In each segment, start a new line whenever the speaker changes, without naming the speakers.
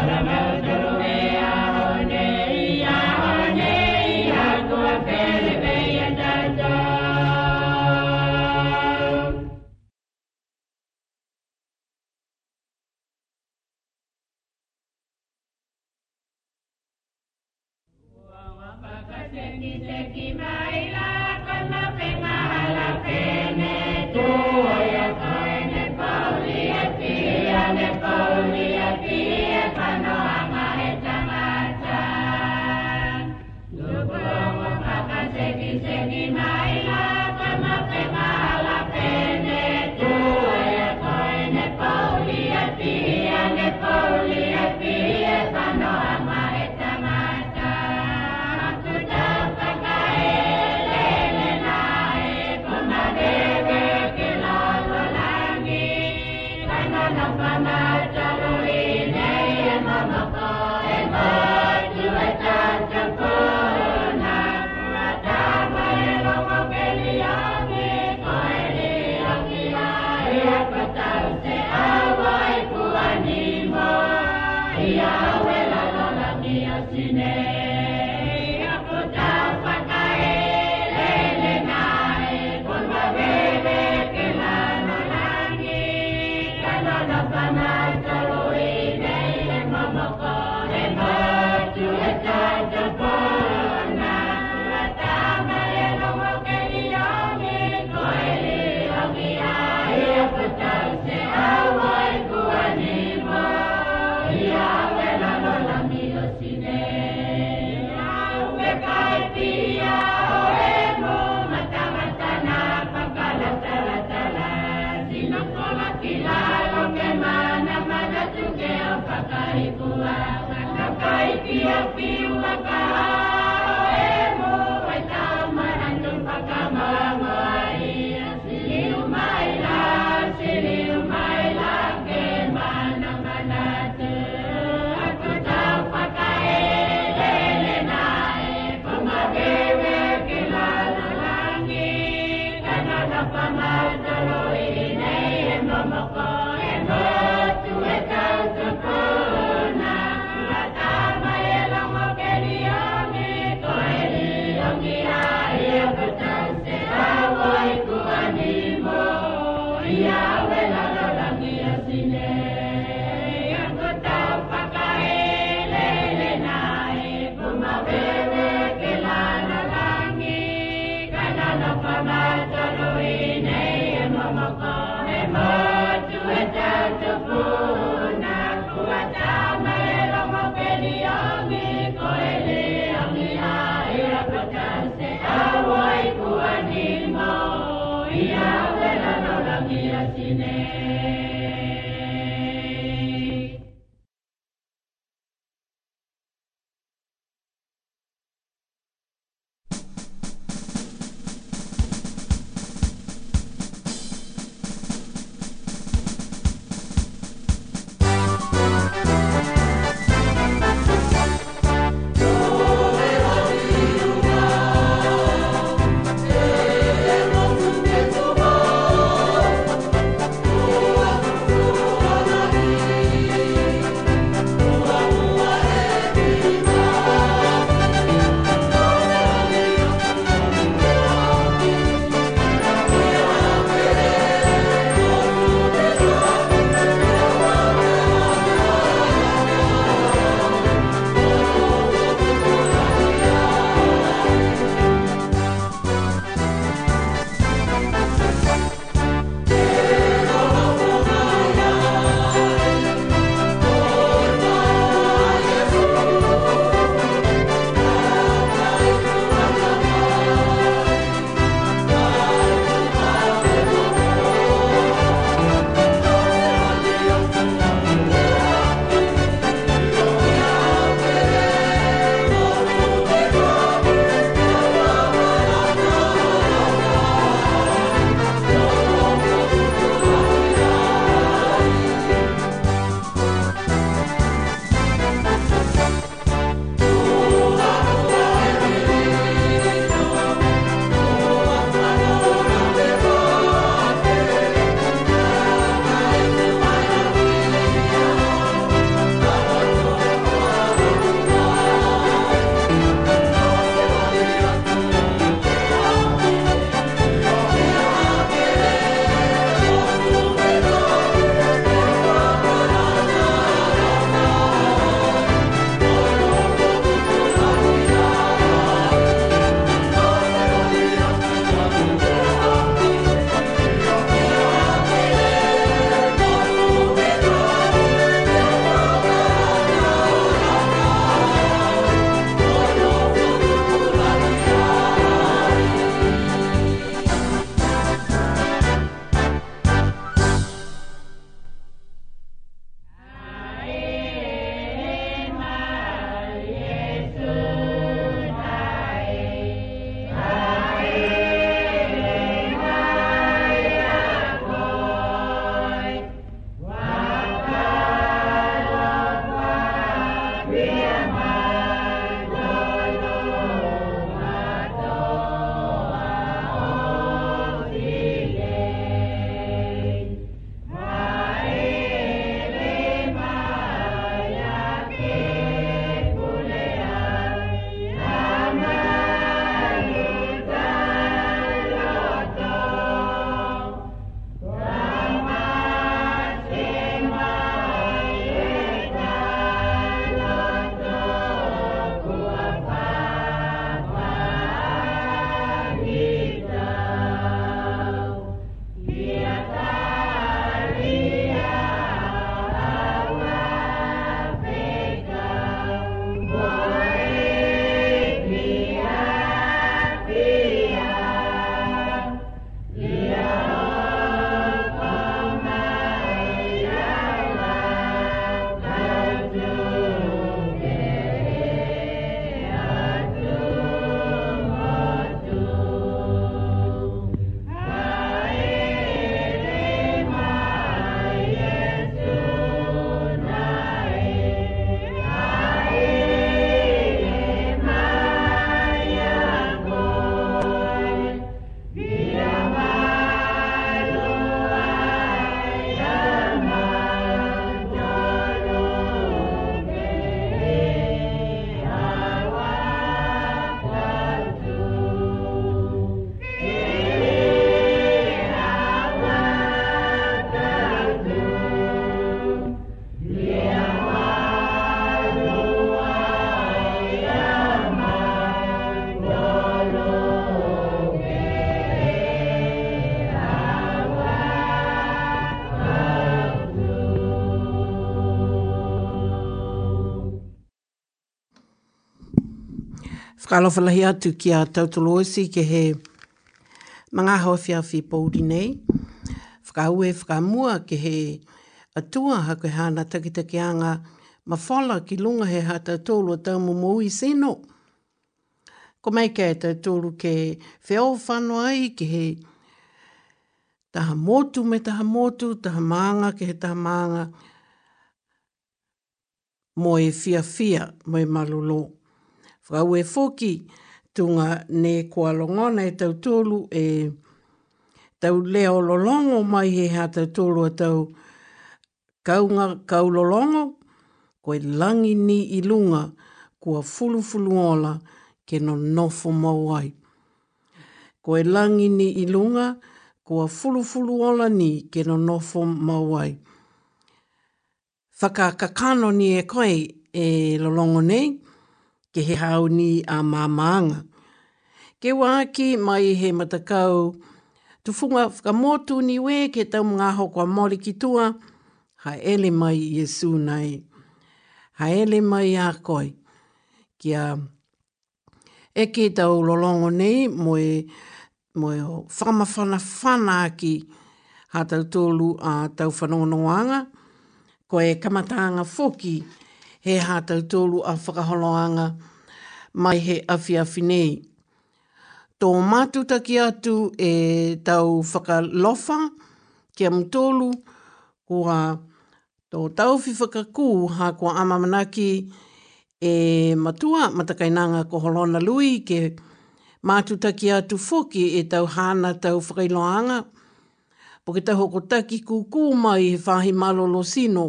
سلامات
whakalofalahi atu ki a tautolo osi ke he mga hawhi awhi pouri nei. Whakaue, whakamua ke he atua ha hakoe hana takitake anga mawhala ki lunga he ha tautolo tau mo mo i seno. Ko mai kei tautolo ke wheo whanua ai ke he taha motu me taha motu, taha maanga ke he taha maanga mo e fia fia mo e malolo. Whakau e whoki tunga ne kua longona e tau tolu e tau leo lolongo mai he ha tau tolu e tau kaunga kau lolongo koe langi ni ilunga kua fulu fulu ola ke no nofo mau ai. Koe langi ni ilunga kua fulu fulu ola ni ke no nofo mau ai. Whakakakano ni e koe e lolongo nei, ke he hauni a mamanga. Ke waki mai he matakau, tu funga whakamotu ni we ke tau mga hoko a mori ki tua, ha ele mai Yesu nei, ha ele mai a koi. Kia e ke tau lolongo nei mo e mo e whamawhana whana ki ha tau tōlu a tau whanonoanga, ko e kamatanga foki he ha tau tōlu a whakaholoanga mo mai he awhiawhi nei. Tō mātutaki atu e tau whakalofa ki amutolu kua tō tau whi whakakū hā kua amamanaki e matua matakainanga ko holona lui ke mātutaki atu foki e tau hāna tau whakailoanga po ke tau hoko taki kūkū mai he whahi malolo sino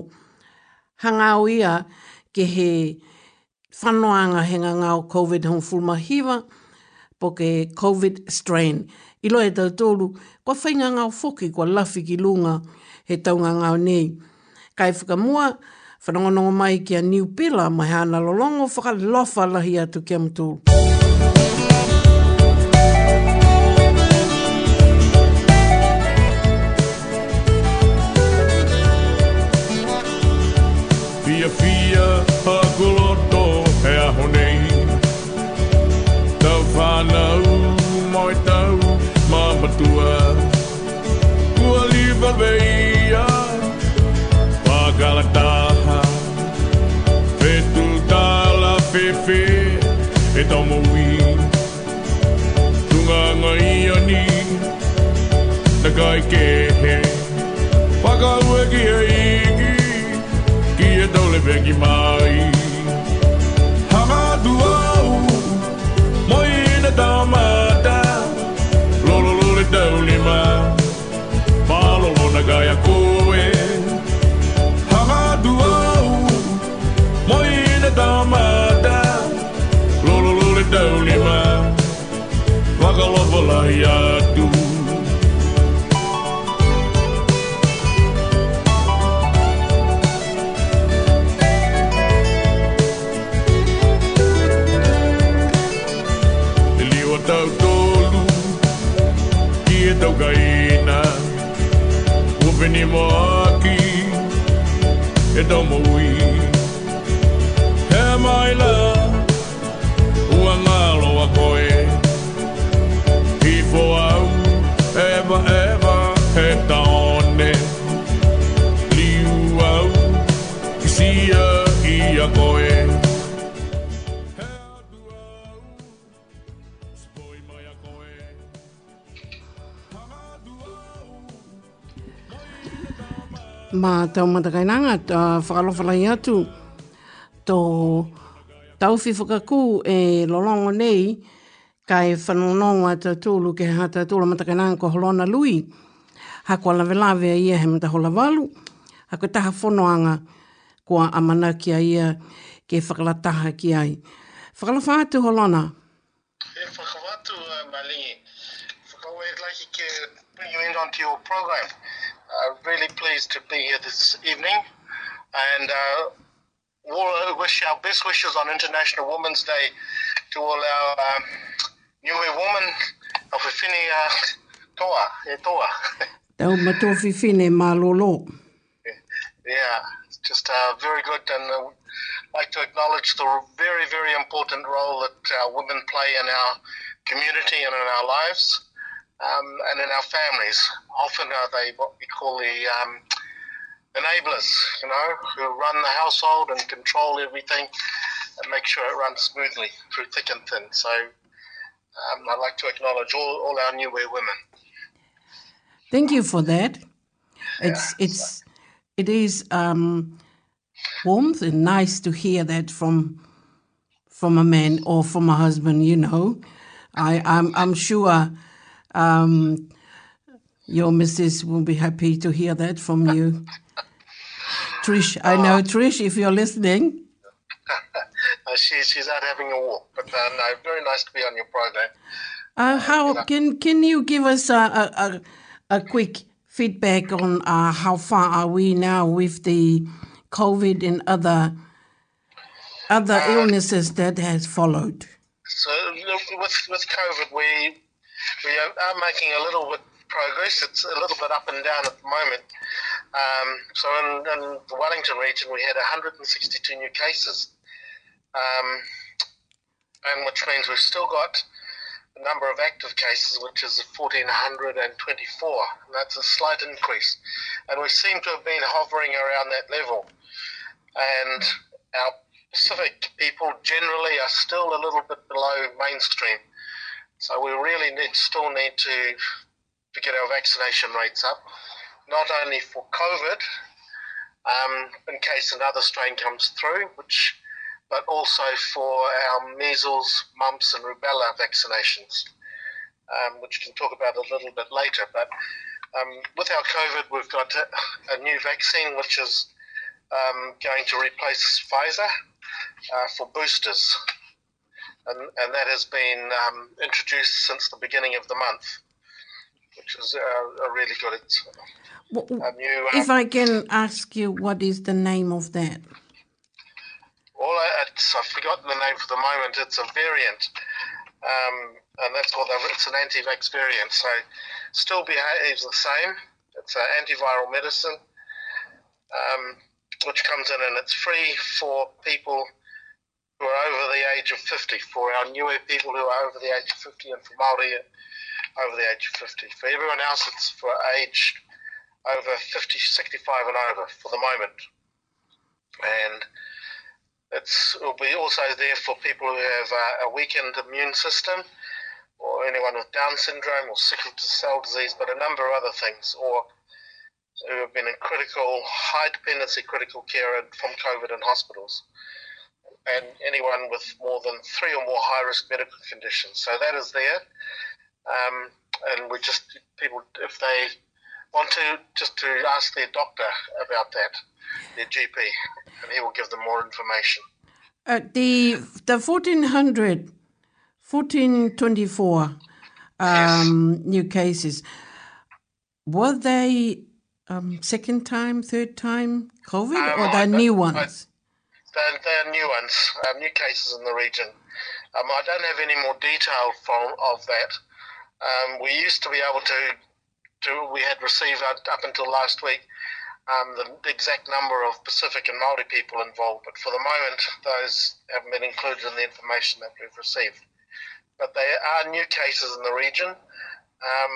hangau ia ke he whanoanga henga ngāo COVID hong fulmahiwa po ke COVID strain. I loa e tau tōru, kua whainga ngāo foki kua lafi ki lunga he taunga ngāo nei. Kai whakamua, whanongonongo mai kia New Pila mai hana lolongo whakalofa lahi atu kia mtūru. Kia mtūru.
kaike Paka ue ki e iki Ki e taule pe mai vinimaki e domo wi e mai love
ma tau matakainanga uh, whakalofalai atu tō tau fi whakakū e lolongo nei kai whanononga ta tūlu ke ha ta tūla matakainanga ko holona lui ha kua lawe lawe a ia he mata hola walu ha kua taha whanoanga kua amana ki a ia ke whakalataha ki ai whakalofa atu holona
e whakawatu uh, malingi whakawai lai ki ke you in on your program uh, really pleased to be here this evening and uh, uh, wish our best wishes on International Women's Day to all our um, new women of Whiwhinia uh, Toa, e Toa. Tau matofifine
malolo.
Yeah, it's just uh, very good and uh, like to acknowledge the very, very important role that uh, women play in our community and in our lives. Um, and in our families, often are they what we call the um, enablers, you know, who run the household and control everything and make sure it runs smoothly through thick and thin. So um, I'd like to acknowledge all, all our new women.
Thank you for that. It's yeah, it's so. it is um, warmth and nice to hear that from from a man or from a husband. You know, I I'm I'm sure um, your missus will be happy to hear that from you. Trish, I know, uh, Trish, if you're listening.
Uh, she, she's out having a walk, but uh, no, very nice to be on your program. Uh,
uh how you know. can can you give us a, a, a quick feedback on uh, how far are we now with the COVID and other other uh, illnesses that has followed?
So with with COVID, we we are making a little bit progress. It's a little bit up and down at the moment. Um, so in, in, the Wellington region, we had 162 new cases, um, and which means we've still got the number of active cases, which is 1,424. And that's a slight increase, and we seem to have been hovering around that level. And our Pacific people generally are still a little bit below mainstream. So we really need, still need to to get our vaccination rates up, not only for COVID, um, in case another strain comes through, which, but also for our measles, mumps, and rubella vaccinations, um, which we can talk about a little bit later. But um, with our COVID, we've got a, a new vaccine which is um, going to replace Pfizer uh, for boosters and, and that has been um, introduced since the beginning of the month, which is uh, a really good. new, um,
if I can ask you, what is the name of that?
Well, it's, I've forgotten the name for the moment. It's a variant, um, and that's what it's an anti-vax variant. So, still behaves the same. It's an antiviral medicine, um, which comes in and it's free for people who are over the age of 50, for our newer people who are over the age of 50, and for Māori over the age of 50. For everyone else, it's for age over 50, 65 and over for the moment. And it'll be also there for people who have a weakened immune system or anyone with Down syndrome or sickle cell disease, but a number of other things, or who have been in critical, high dependency critical care from COVID in hospitals and anyone with more than three or more high risk medical conditions. So that is there. Um, and we just, people, if they want to, just to ask their doctor about that, their GP, and he will give them more information.
Uh, the the 1400, 1424 um, yes. new cases, were they um, second time, third time COVID, um, or the are new ones?
They're, they're new ones, um, new cases in the region. Um, I don't have any more detail from of that. Um, we used to be able to do. We had received up until last week um, the exact number of Pacific and Maori people involved, but for the moment, those haven't been included in the information that we've received. But they are new cases in the region. Um,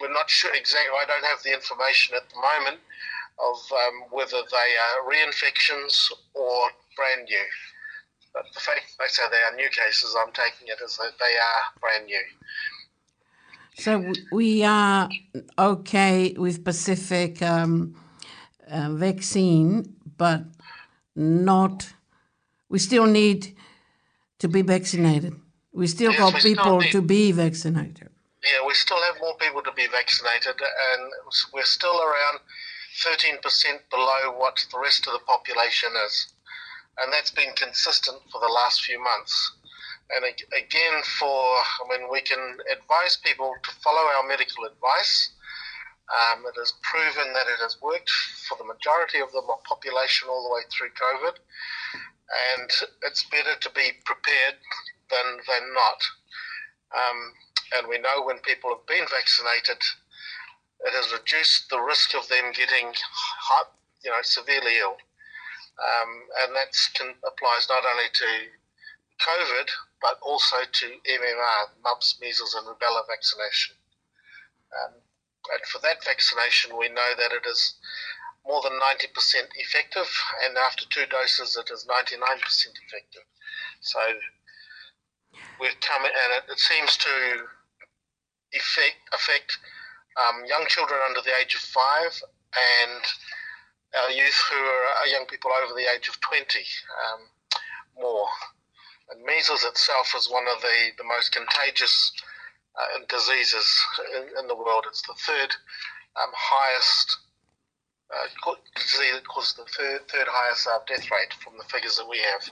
we're not sure exactly. I don't have the information at the moment of um, whether they are reinfections or brand new. But the fact they say they are new cases, I'm taking it as that they are brand new.
So we are okay with Pacific um, uh, vaccine, but not. We still need to be vaccinated. We still yes, got people to be vaccinated.
Yeah, we still have more people to be vaccinated, and we're still around 13% below what the rest of the population is. And that's been consistent for the last few months. And again, for, I mean, we can advise people to follow our medical advice. Um, it has proven that it has worked for the majority of the population all the way through COVID. And it's better to be prepared than, than not. Um, and we know when people have been vaccinated, it has reduced the risk of them getting hot, you know, severely ill. Um, and that applies not only to COVID, but also to MMR, mumps, measles, and rubella vaccination. Um, and for that vaccination, we know that it is more than 90% effective, and after two doses, it is 99% effective. So we've come, and it, it seems to effect, affect um, young children under the age of five and our uh, youth who are uh, young people over the age of 20 um, more. And measles itself is one of the, the most contagious uh, diseases in, in, the world. It's the third um, highest uh, disease that causes the third, third highest uh, death rate from the figures that we have.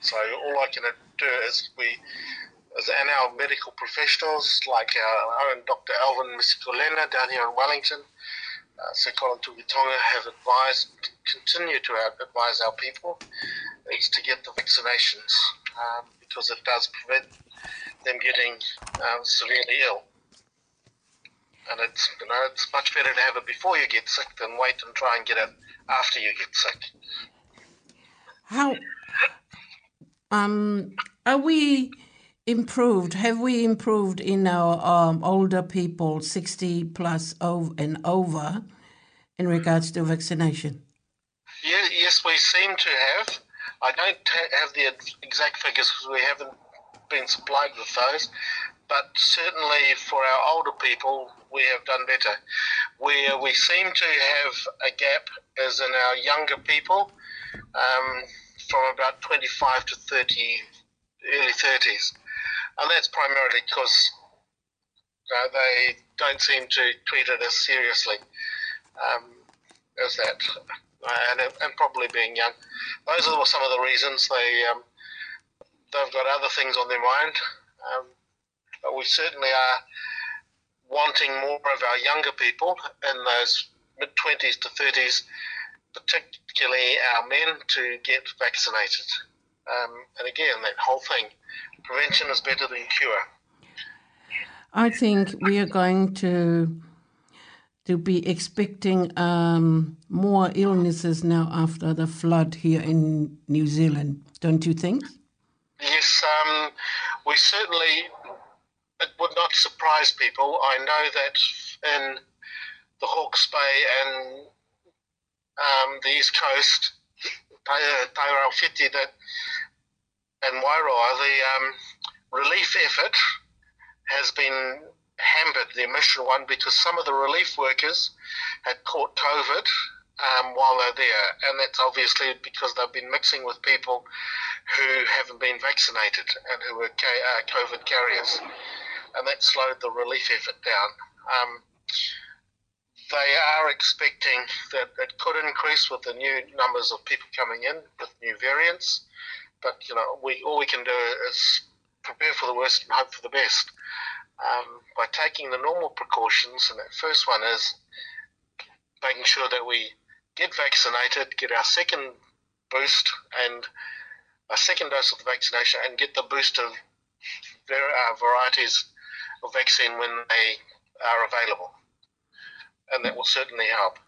So all I can do is we as our medical professionals like our own Dr. Alvin Misikolena down here in Wellington, uh, Sir Colin Tugitonga have advised, continue to advise our people, is to get the vaccinations um, because it does prevent them getting um, severely ill. And it's you know it's much better to have it before you get sick than wait and try and get it after you get sick.
How um, are we? improved? Have we improved in our um, older people, 60 plus over and over, in regards to vaccination?
Yeah, yes, we seem to have. I don't have the exact figures because we haven't been supplied with those, but certainly for our older people, we have done better. Where we seem to have a gap is in our younger people um, from about 25 to 30, early 30s and that's primarily because uh, they don't seem to treat it as seriously um, as that, uh, and, and probably being young. Those are some of the reasons they um, they've got other things on their mind. Um, but we certainly are wanting more of our younger people in those mid twenties to thirties, particularly our men, to get vaccinated. Um, and again, that whole thing prevention is better than cure.
I think we are going to to be expecting um, more illnesses now after the flood here in New Zealand, don't you think?
Yes, um, we certainly. It would not surprise people. I know that in the Hawke's Bay and um, the East Coast, Tairo Fiti that, and Wairoa, the um, relief effort has been hampered, the initial one, because some of the relief workers had caught COVID um, while they're there. And that's obviously because they've been mixing with people who haven't been vaccinated and who were uh, COVID carriers. And that slowed the relief effort down. Um, they are expecting that it could increase with the new numbers of people coming in with new variants. But you know, we all we can do is prepare for the worst and hope for the best um, by taking the normal precautions. And that first one is making sure that we get vaccinated, get our second boost and a second dose of the vaccination, and get the boost of var- uh, varieties of vaccine when they are available and that will certainly help.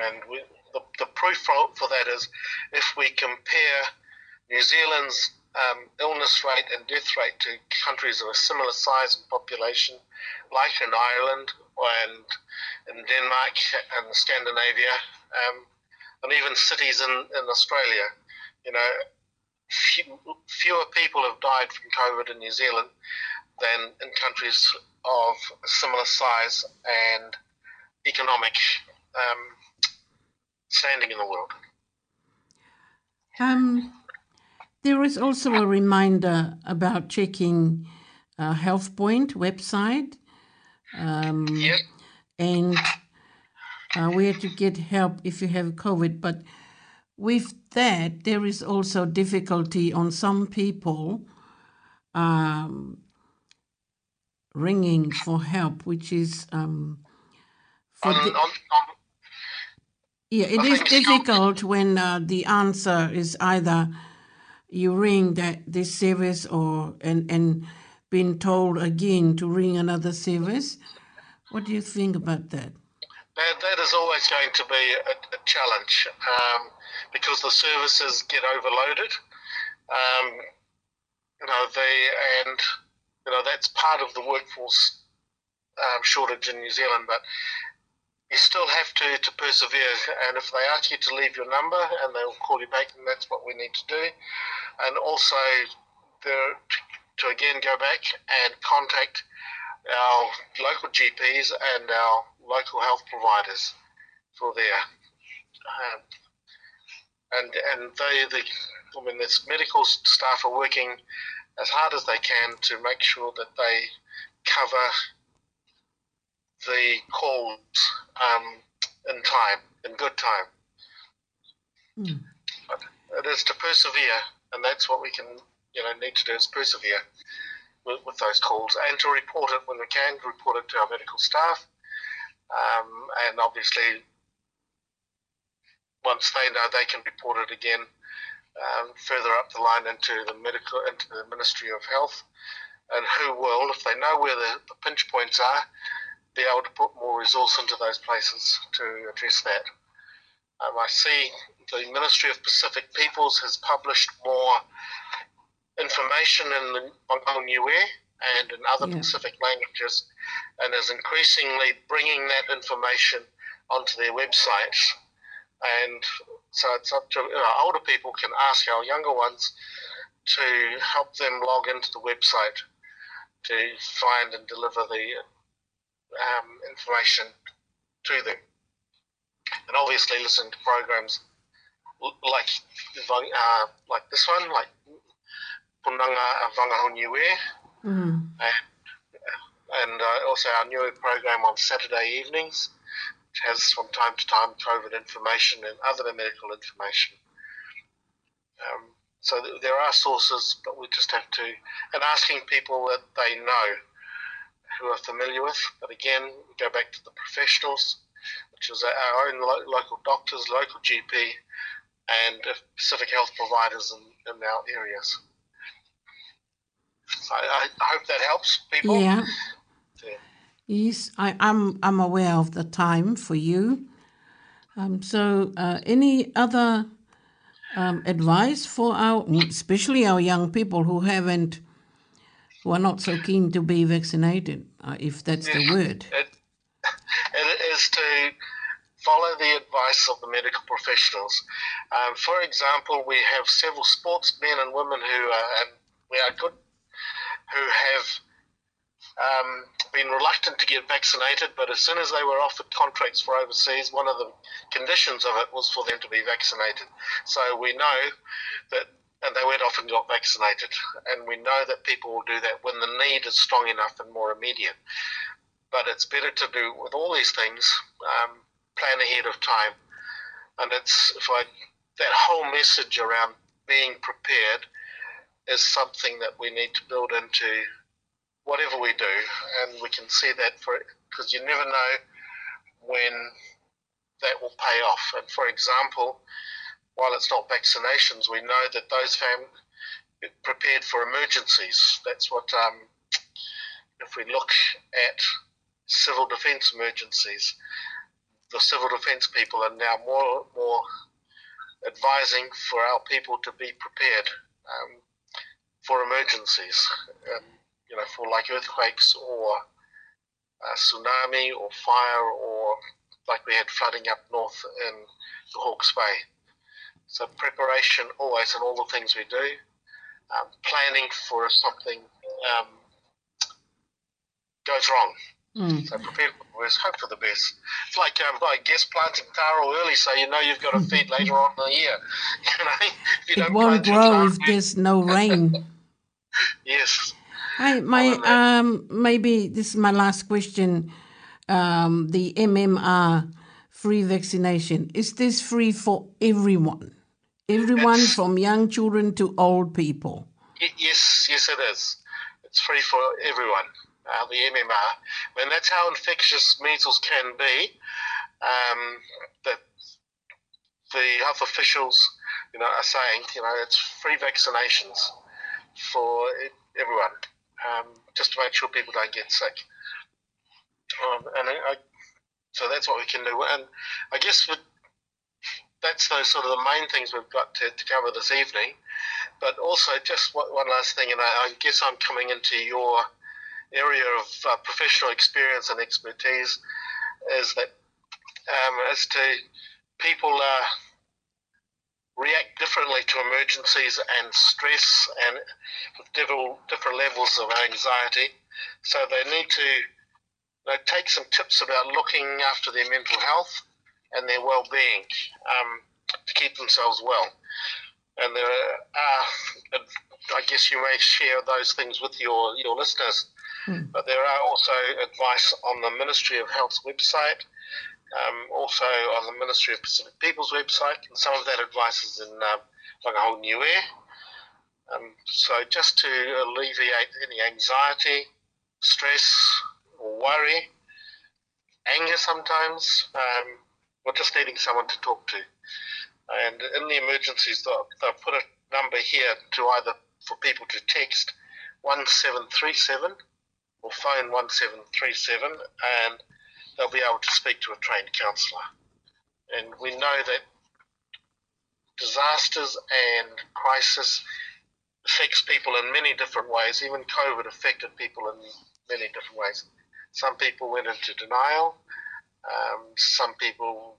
And we, the, the proof for, for that is if we compare New Zealand's um, illness rate and death rate to countries of a similar size and population, like in Ireland and in Denmark and Scandinavia, um, and even cities in, in Australia. You know, few, fewer people have died from COVID in New Zealand than in countries of similar size and economic um, standing in the world. Um,
there is also a reminder about checking uh, HealthPoint website. Um, yep. And uh, where to get help if you have COVID. But with that, there is also difficulty on some people um, ringing for help, which is um, for um, the, um, yeah, it I is difficult so. when uh, the answer is either you ring that this service or and and being told again to ring another service. What do you think about that?
That, that is always going to be a, a challenge um, because the services get overloaded. Um, you know, the and you know that's part of the workforce um, shortage in New Zealand, but you still have to, to persevere. And if they ask you to leave your number and they'll call you back, and that's what we need to do. And also, there, to, to again go back and contact our local GPs and our local health providers for their. Um, and and they, the, I mean, this medical staff are working as hard as they can to make sure that they cover the calls um, in time, in good time. Mm. It is to persevere, and that's what we can, you know, need to do is persevere with, with those calls and to report it when we can, report it to our medical staff, um, and obviously once they know they can report it again um, further up the line into the medical, into the Ministry of Health, and who will, if they know where the, the pinch points are, be able to put more resource into those places to address that. Um, I see the Ministry of Pacific Peoples has published more information in the, Hong New Air and in other yeah. Pacific languages, and is increasingly bringing that information onto their websites. And so it's up to older people can ask our younger ones to help them log into the website to find and deliver the um, information to them. And obviously, listen to programs like uh, like this one, like Punanga Vangahonewe, uh, mm. and, uh, and uh, also our new program on Saturday evenings has from time to time COVID information and other medical information. Um, so th- there are sources, but we just have to, and asking people that they know who are familiar with. But again, we go back to the professionals, which is our own lo- local doctors, local GP, and uh, Pacific health providers in, in our areas. So I, I hope that helps people. Yeah.
Yes, I, am I'm, aware of the time for you. Um, so, uh, any other um, advice for our, especially our young people who haven't, who are not so keen to be vaccinated, uh, if that's the word? It,
it is to follow the advice of the medical professionals. Um, for example, we have several sportsmen and women who are, we are good, who have um, been reluctant to get vaccinated, but as soon as they were offered contracts for overseas, one of the conditions of it was for them to be vaccinated. So we know that, and they went off and got vaccinated. And we know that people will do that when the need is strong enough and more immediate. But it's better to do with all these things, um, plan ahead of time. And it's if I, that whole message around being prepared is something that we need to build into whatever we do, and we can see that for because you never know when that will pay off. And for example, while it's not vaccinations, we know that those families prepared for emergencies. That's what um, if we look at civil defence emergencies, the civil defence people are now more more advising for our people to be prepared um, for emergencies. Um, you know, for like earthquakes or uh, tsunami or fire or like we had flooding up north in the Hawke's Bay. So preparation always in all the things we do, um, planning for something um, goes wrong. Mm. So prepare for the worst, hope for the best. It's like um, I guess planting taro early, so you know you've got to feed later on in the year. You know,
if you it won't grow if there's no rain.
yes,
my um, maybe this is my last question. Um, the MMR free vaccination is this free for everyone? Everyone it's, from young children to old people.
yes, yes, it is. It's free for everyone. Uh, the MMR, and that's how infectious measles can be. Um, that the health officials, you know, are saying, you know, it's free vaccinations for everyone um, just to make sure people don't get sick. Um, and I, I, so that's what we can do. And I guess that's those sort of the main things we've got to, to cover this evening. But also, just one, one last thing, and I, I, guess I'm coming into your area of uh, professional experience and expertise, is that um, as to people are. Uh, react differently to emergencies and stress and with different levels of anxiety. So they need to you know, take some tips about looking after their mental health and their well-being um, to keep themselves well. And there are, uh, I guess you may share those things with your, your listeners, mm. but there are also advice on the Ministry of Health's website um, also on the Ministry of Pacific People's website, and some of that advice is in um, like a whole new air. Um, so just to alleviate any anxiety, stress, or worry, anger sometimes, um, or just needing someone to talk to. And in the emergencies, they have put a number here to either for people to text 1737 or phone 1737 and they'll be able to speak to a trained counsellor. And we know that disasters and crisis affects people in many different ways. Even COVID affected people in many different ways. Some people went into denial. Um, some people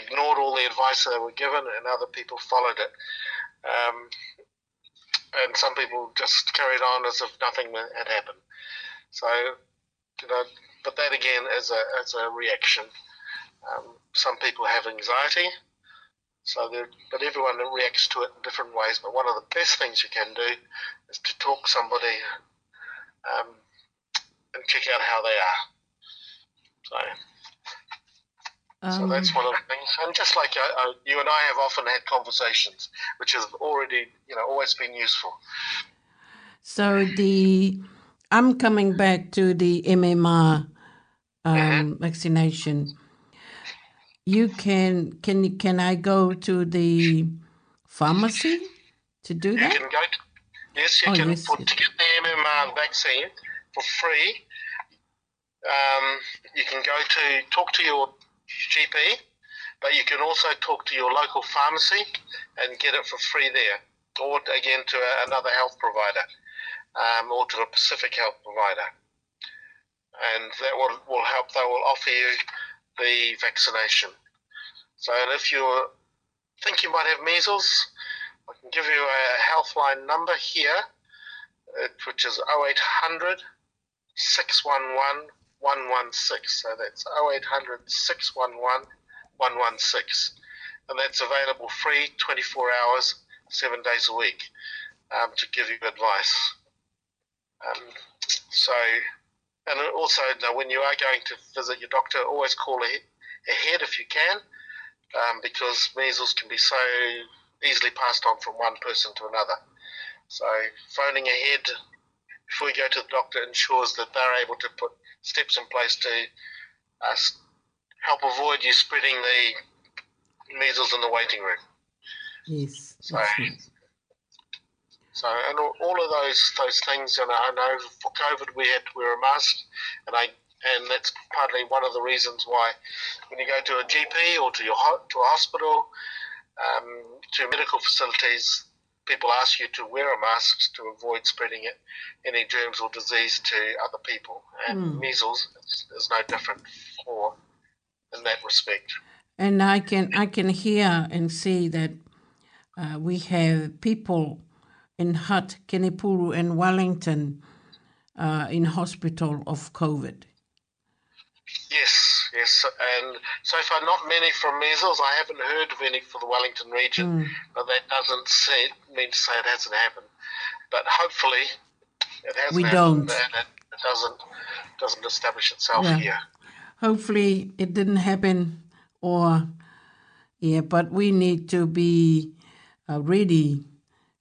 ignored all the advice they were given, and other people followed it. Um, and some people just carried on as if nothing had happened. So, you know, but that again is a, is a reaction. Um, some people have anxiety, so but everyone reacts to it in different ways. But one of the best things you can do is to talk somebody um, and check out how they are. So, um, so that's um, one of the things. And just like I, uh, I, uh, you and I have often had conversations, which has already, you know, always been useful.
So the I'm coming back to the MMR uh-huh. um, mm-hmm. vaccination, you can can can I go to the pharmacy to do you that?
Can go to, yes, you oh, can yes, put, yes. get the MMR vaccine for free. Um, you can go to talk to your GP, but you can also talk to your local pharmacy and get it for free there, or again to another health provider um, or to a Pacific health provider and that will, will help. They will offer you the vaccination. So if you think you might have measles, I can give you a health line number here, which is 0800 611 116. So that's 0800 611 116. And that's available free 24 hours, seven days a week um, to give you advice. Um, so and also, you know, when you are going to visit your doctor, always call ahead if you can, um, because measles can be so easily passed on from one person to another. So, phoning ahead before you go to the doctor ensures that they're able to put steps in place to uh, help avoid you spreading the measles in the waiting room.
Yes.
So, so, and all of those those things, and I know for COVID we had to wear a mask, and I and that's partly one of the reasons why when you go to a GP or to your to a hospital, um, to medical facilities, people ask you to wear a mask to avoid spreading it, any germs or disease to other people. And mm. measles is no different for in that respect.
And I can I can hear and see that uh, we have people in Hutt, Kenepuru, and Wellington uh, in hospital of COVID.
Yes, yes, and so far not many from measles. I haven't heard of any for the Wellington region, mm. but that doesn't say, mean to say it hasn't happened. But hopefully, it hasn't. We
happened don't. And
it doesn't doesn't establish itself yeah.
here. Hopefully, it didn't happen, or yeah, but we need to be uh, ready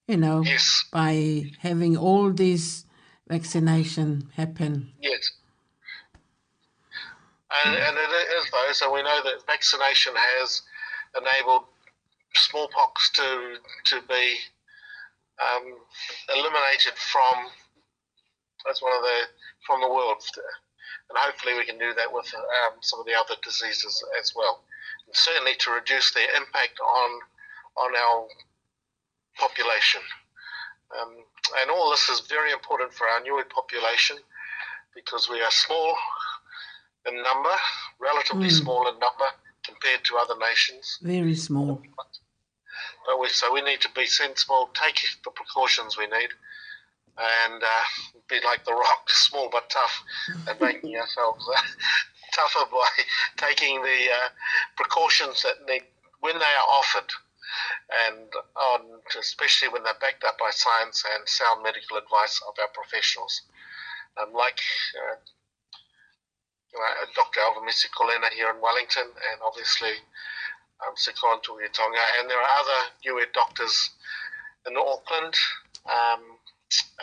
you know, yes. by having all these vaccination happen.
Yes. And, and it is though, so we know that vaccination has enabled smallpox to to be um, eliminated from that's one of the from the world, and hopefully we can do that with um, some of the other diseases as well, and certainly to reduce their impact on on our population. Um, and all this is very important for our Nui population because we are small in number, relatively mm. small in number compared to other nations.
Very small.
But we, so we need to be sensible, take the precautions we need, and uh, be like the rock, small but tough, and making ourselves uh, tougher by taking the uh, precautions that need, when they are offered and on, especially when they're backed up by science and sound medical advice of our professionals. Um, like uh, Dr. Alvin Colena here in Wellington, and obviously um, Sikon Tonga, and there are other newer doctors in Auckland. Um,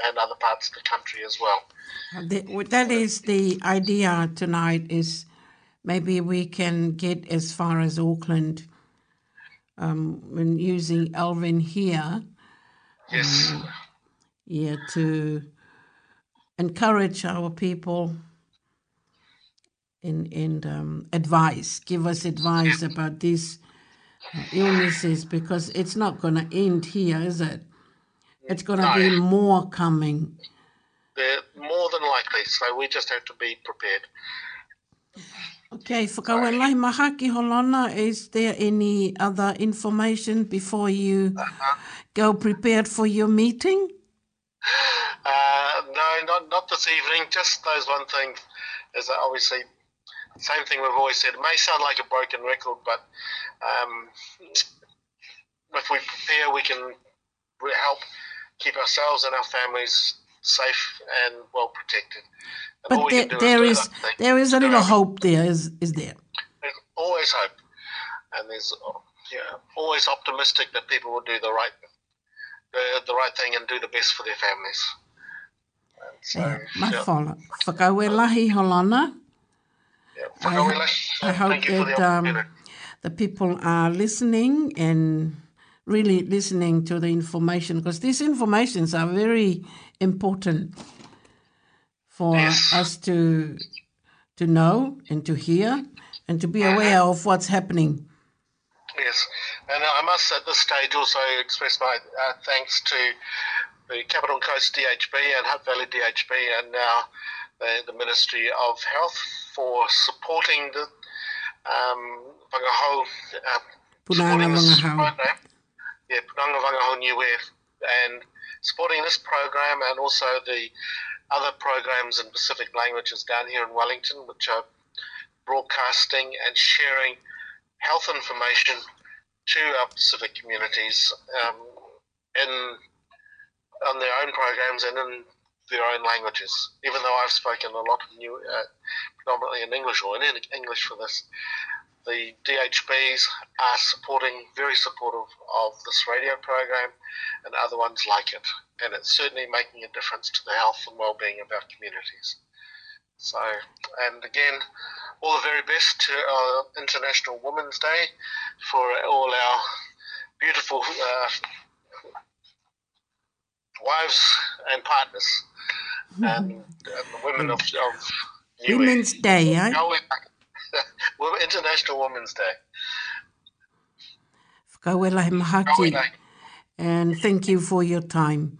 and other parts of the country as well.
Uh, that is the idea tonight. Is maybe we can get as far as Auckland um, and using Alvin here. Yes. Um, yeah, to encourage our people in in um, advice, give us advice about these uh, illnesses because it's not going to end here, is it? It's going to no. be more coming.
They're more than likely, so we just have to be prepared.
Okay, whakawelai maha ki holona, is there any other information before you uh-huh. go prepared for your meeting?
Uh, no, not, not this evening, just those one thing is that obviously same thing we've always said. It may sound like a broken record, but um, if we prepare, we can help keep ourselves and our families safe and well protected.
But there, there is, is there is a little hope. There is is there.
There's always hope, and there's yeah, always optimistic that people will do the right the, the right thing and do the best for their families. And so, eh, yeah,
yeah. Yeah, I, I hope that the, um, the people are listening and really listening to the information because these informations are very important for us to to know and to hear and to be mm-hmm. aware of what's happening.
Yes, and uh, I must at this stage also express my uh, thanks to the Capital Coast DHB and Hutt Valley DHB and now the, the Ministry of Health for supporting the um, Wangahau, uh,
supporting Yeah,
Punanga Wangahau New Wave and supporting this program and also the other programs in Pacific languages down here in Wellington, which are broadcasting and sharing health information to our Pacific communities um, in on their own programs and in their own languages. Even though I've spoken a lot of new, uh, predominantly in English or in English for this, the DHBs are supporting, very supportive of this radio program and other ones like it. And it's certainly making a difference to the health and well-being of our communities. So, and again, all the very best to our uh, International Women's Day for all our beautiful uh, wives and partners hmm. and, and the women of, of Women's
Day, eh? International Women's Day. And thank you for your time.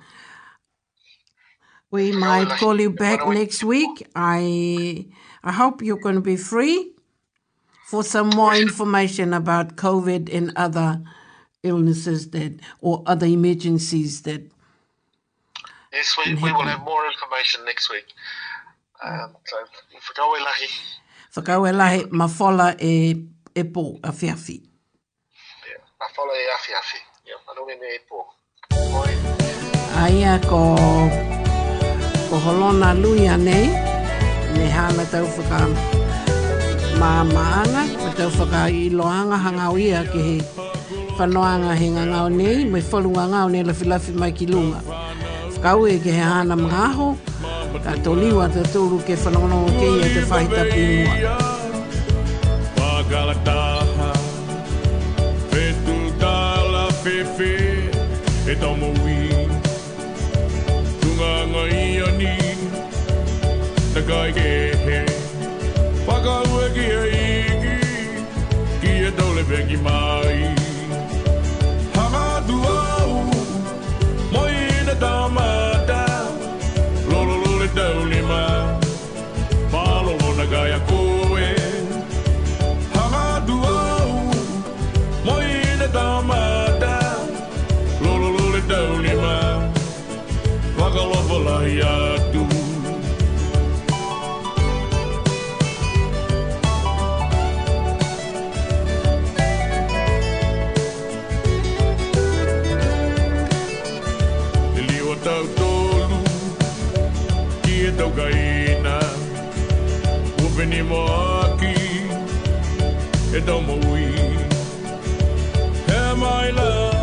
We might call you back next week. I I hope you're going to be free for some more information about COVID and other illnesses that or other emergencies that.
Yes, we, we will have more information next week. Um, so, whakawelahi.
whakau e lahe mawhola
e, e
pō a whiawhi.
Mawhola e a whiawhi. Anume me e pō.
Aia ko, ko holona lui anei, me hana tau whaka mā maana, me tau whaka i loanga hangau ia ki he whanoanga he ngangau nei, me wholunga ngau nei lafi lafi mai ki lunga. Whakau e ki he hana mga ho, Ka to liwa te tūru ke whanono o ke ia e te whaita pīmua. Pagalataha, petu tāla whewhe, e tomo i. Tunga ngā ia ni, te kai ke he. Pagalue e ki e iki, ki e tole pe ki mai. Edomawi. Am I love?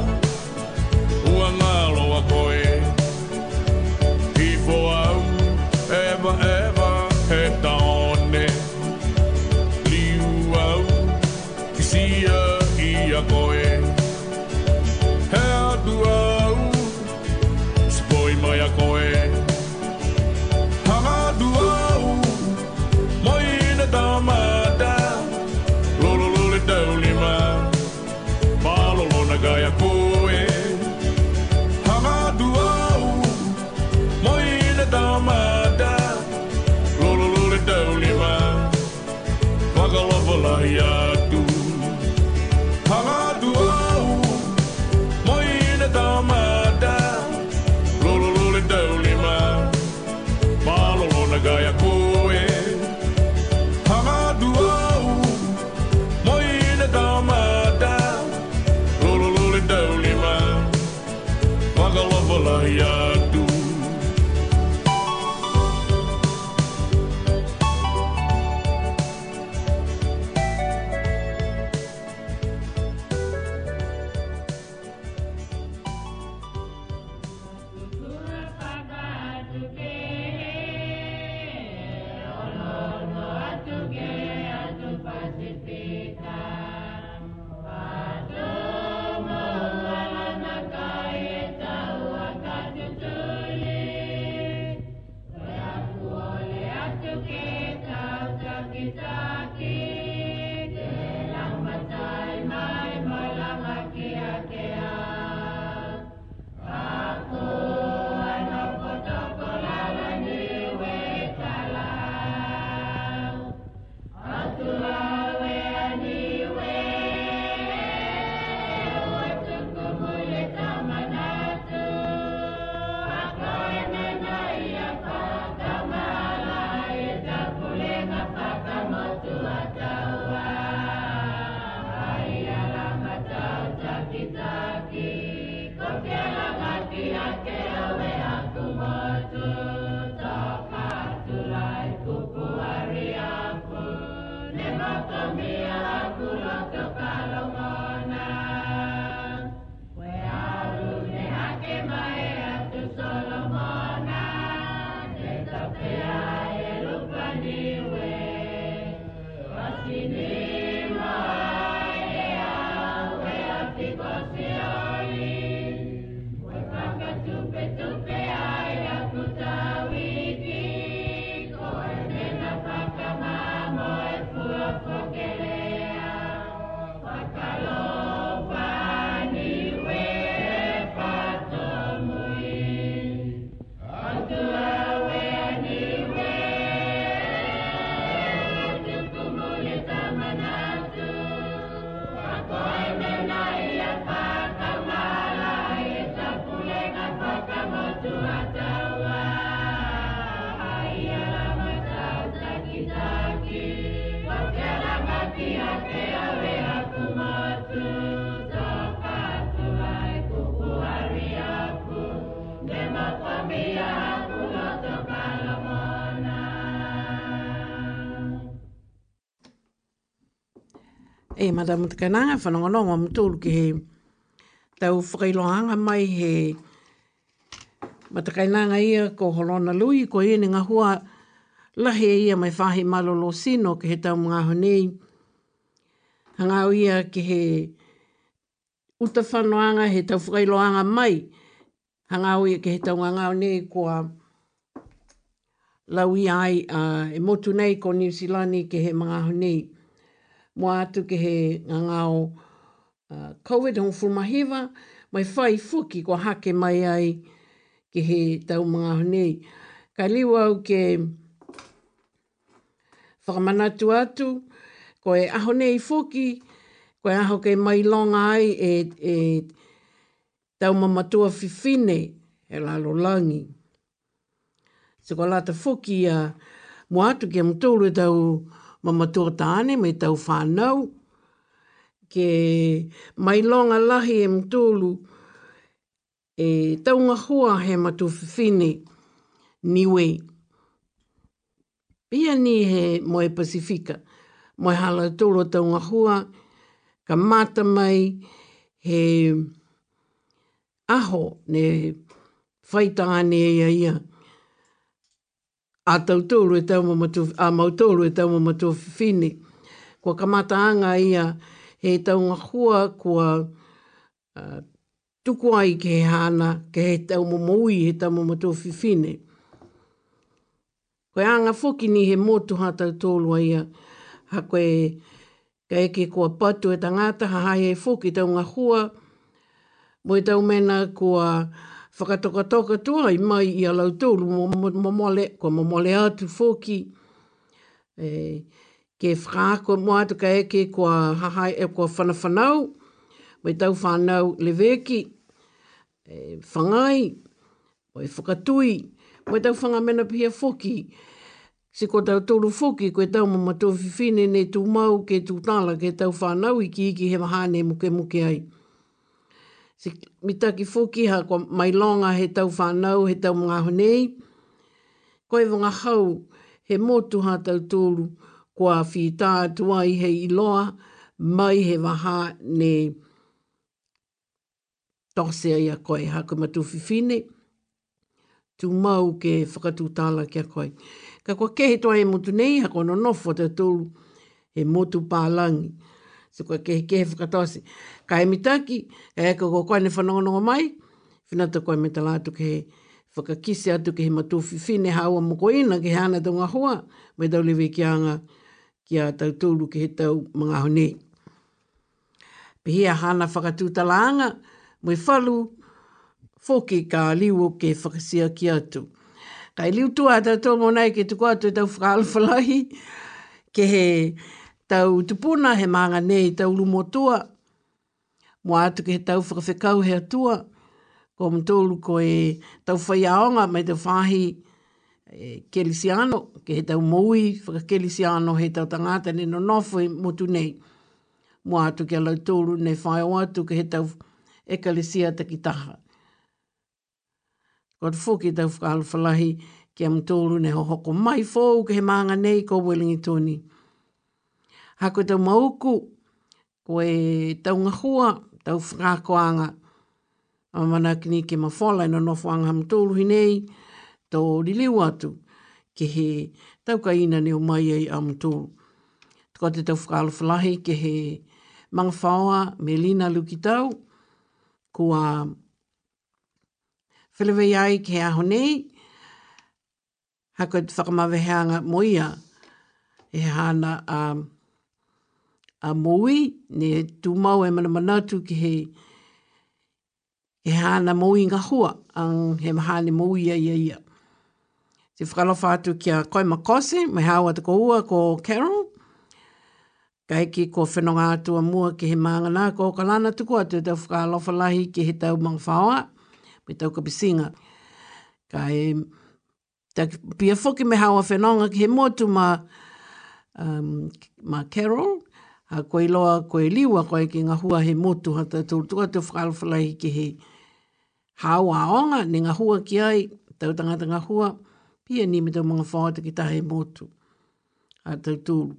mata mata kana nga fa no no mo tu ki he tau fri mai he mata kana nga ia ko holona lui ko i nga hua la he ia mai fa he malolo sino ke he tau mga honi nga ia ki he uta fa he tau fri mai nga ia ki he tau nga honi ko lau i ai uh, e motu nei ko New Zealand ke he mga honi mo atu ke he ngangao uh, COVID hong fulmahiva, mai whai fuki ko hake mai ai ke he tau mga honi. Ka liu au ke whakamanatu atu, ko e aho nei fuki, ko e aho ke mai long ai e, e tau mamatua fifine e lalo langi. Se so ko lata fuki a muatu ke mtoulu tau mga mamatua tāne mai tau whānau, ke mai longa lahi e mtulu, e taunga hua he matu whiwhini, niwe. Pia ni he moe Pasifika, moe hala tūlo taunga hua, ka mata mai he aho ne whaitaane e ia ia a tautoro e tau mamatu, a mautoro e tau mamatu fini. Kua kamata anga ia he taunga hua kua uh, tuku ai ke he hana, ke he tau mamaui he tau mamatu fini. Koe anga fuki ni he motu ha tautoro ia, ha koe ka eke kua patu e tangata, ha hae e fuki taunga ngahua mo e tau mena kua whakatokatoka tua i mai i alau tōru mo mole, kua mo mole atu fōki. E, ke ke whakaako mo atu ka eke kua hahai e kua whanawhanau, mai tau whanau leweki, e, whangai, mai whakatui, mai tau whangamena pia fōki. Se ko tau tōru fōki, koe tau mama tōwhiwhine ne tū mau ke tū tāla, ke tau whanau i ki iki he mahane muke muke ai. Se, mi taki fuki ha kwa mai longa he tau whanau, he tau mga honei. Koe wonga hau he motu ha tau tōru kwa whita tuai he iloa mai he waha ne tose ai a koe. Ha kwa matu whiwhine, tu mau ke whakatu tāla ki koe. Ka kwa ke he tuai e motu nei, ha kwa nonofo tau tōru he motu pālangi. Se kwa ke he ke he whakatose ka e mitaki, e ka ko koe ne whanongonongo mai, whanata koe me tala atu ke whakakise atu ke he matu whiwhi ne hawa moko ina ke hana tau ngā hoa, mai tau lewe ki anga ki a tau tūru ke he tau mga honi. Pihia hana whakatū tala anga, mui whalu, fōke ka liwo ke whakasia ki atu. Kai liu tu a tau tōmo nei ke tuku atu e tau whakalwhalahi, ke he tau tupuna he maanga nei tau lumotua, mua atu ke he tau whakawhikau hea tua, ko mtolu ko e tau whaiaonga mai te whahi e, kelisiano, ke he tau moui whakakelisiano he tau tangata ni no nofu i motu nei. Mua atu ke alau tolu nei whai o atu ke he tau ekalisia takitaha. Ko te fuki tau whakalu whalahi ke am tolu nei hohoko mai fōu ke he maanga nei ko Wellingi Tony. Hako tau mauku, Koe e hua, tau whakakoanga. Ma mana ki ni ke mawhala ina nofuanga ham tōru hi nei, tō riliu atu ke he tau ka ina ni o mai ei am tōru. Tuka te tau whakalofalahi ke he mangawhaoa me lina luki tau, kua whilewe iai ke aho nei, hako te whakamawehanga moia e hana a... Um, a moui, ne tu mau e mana manatu ki he, he hana moui ngā hua, ang he maha ne mui ia ia ia. Te whakalofa atu ki a koi makose, mai hawa te koua ko Carol, kai ki ko whenonga atua mua ki he maanga nā ko kalana tuku atu te whakalofa lahi ki he tau mga whaoa, me tau kapisinga. Kai, ta pia whoki me hawa whenonga ki he motu ma, um, ma Carol, a koe loa koe liwa koe ki ngā hua he motu hata tūrtua te whakalawhalai ki he hau a onga ni ngā hua ki ai, tau tangata ngā hua, pia ni me tau mga whaata ki ta he motu a tau tūru.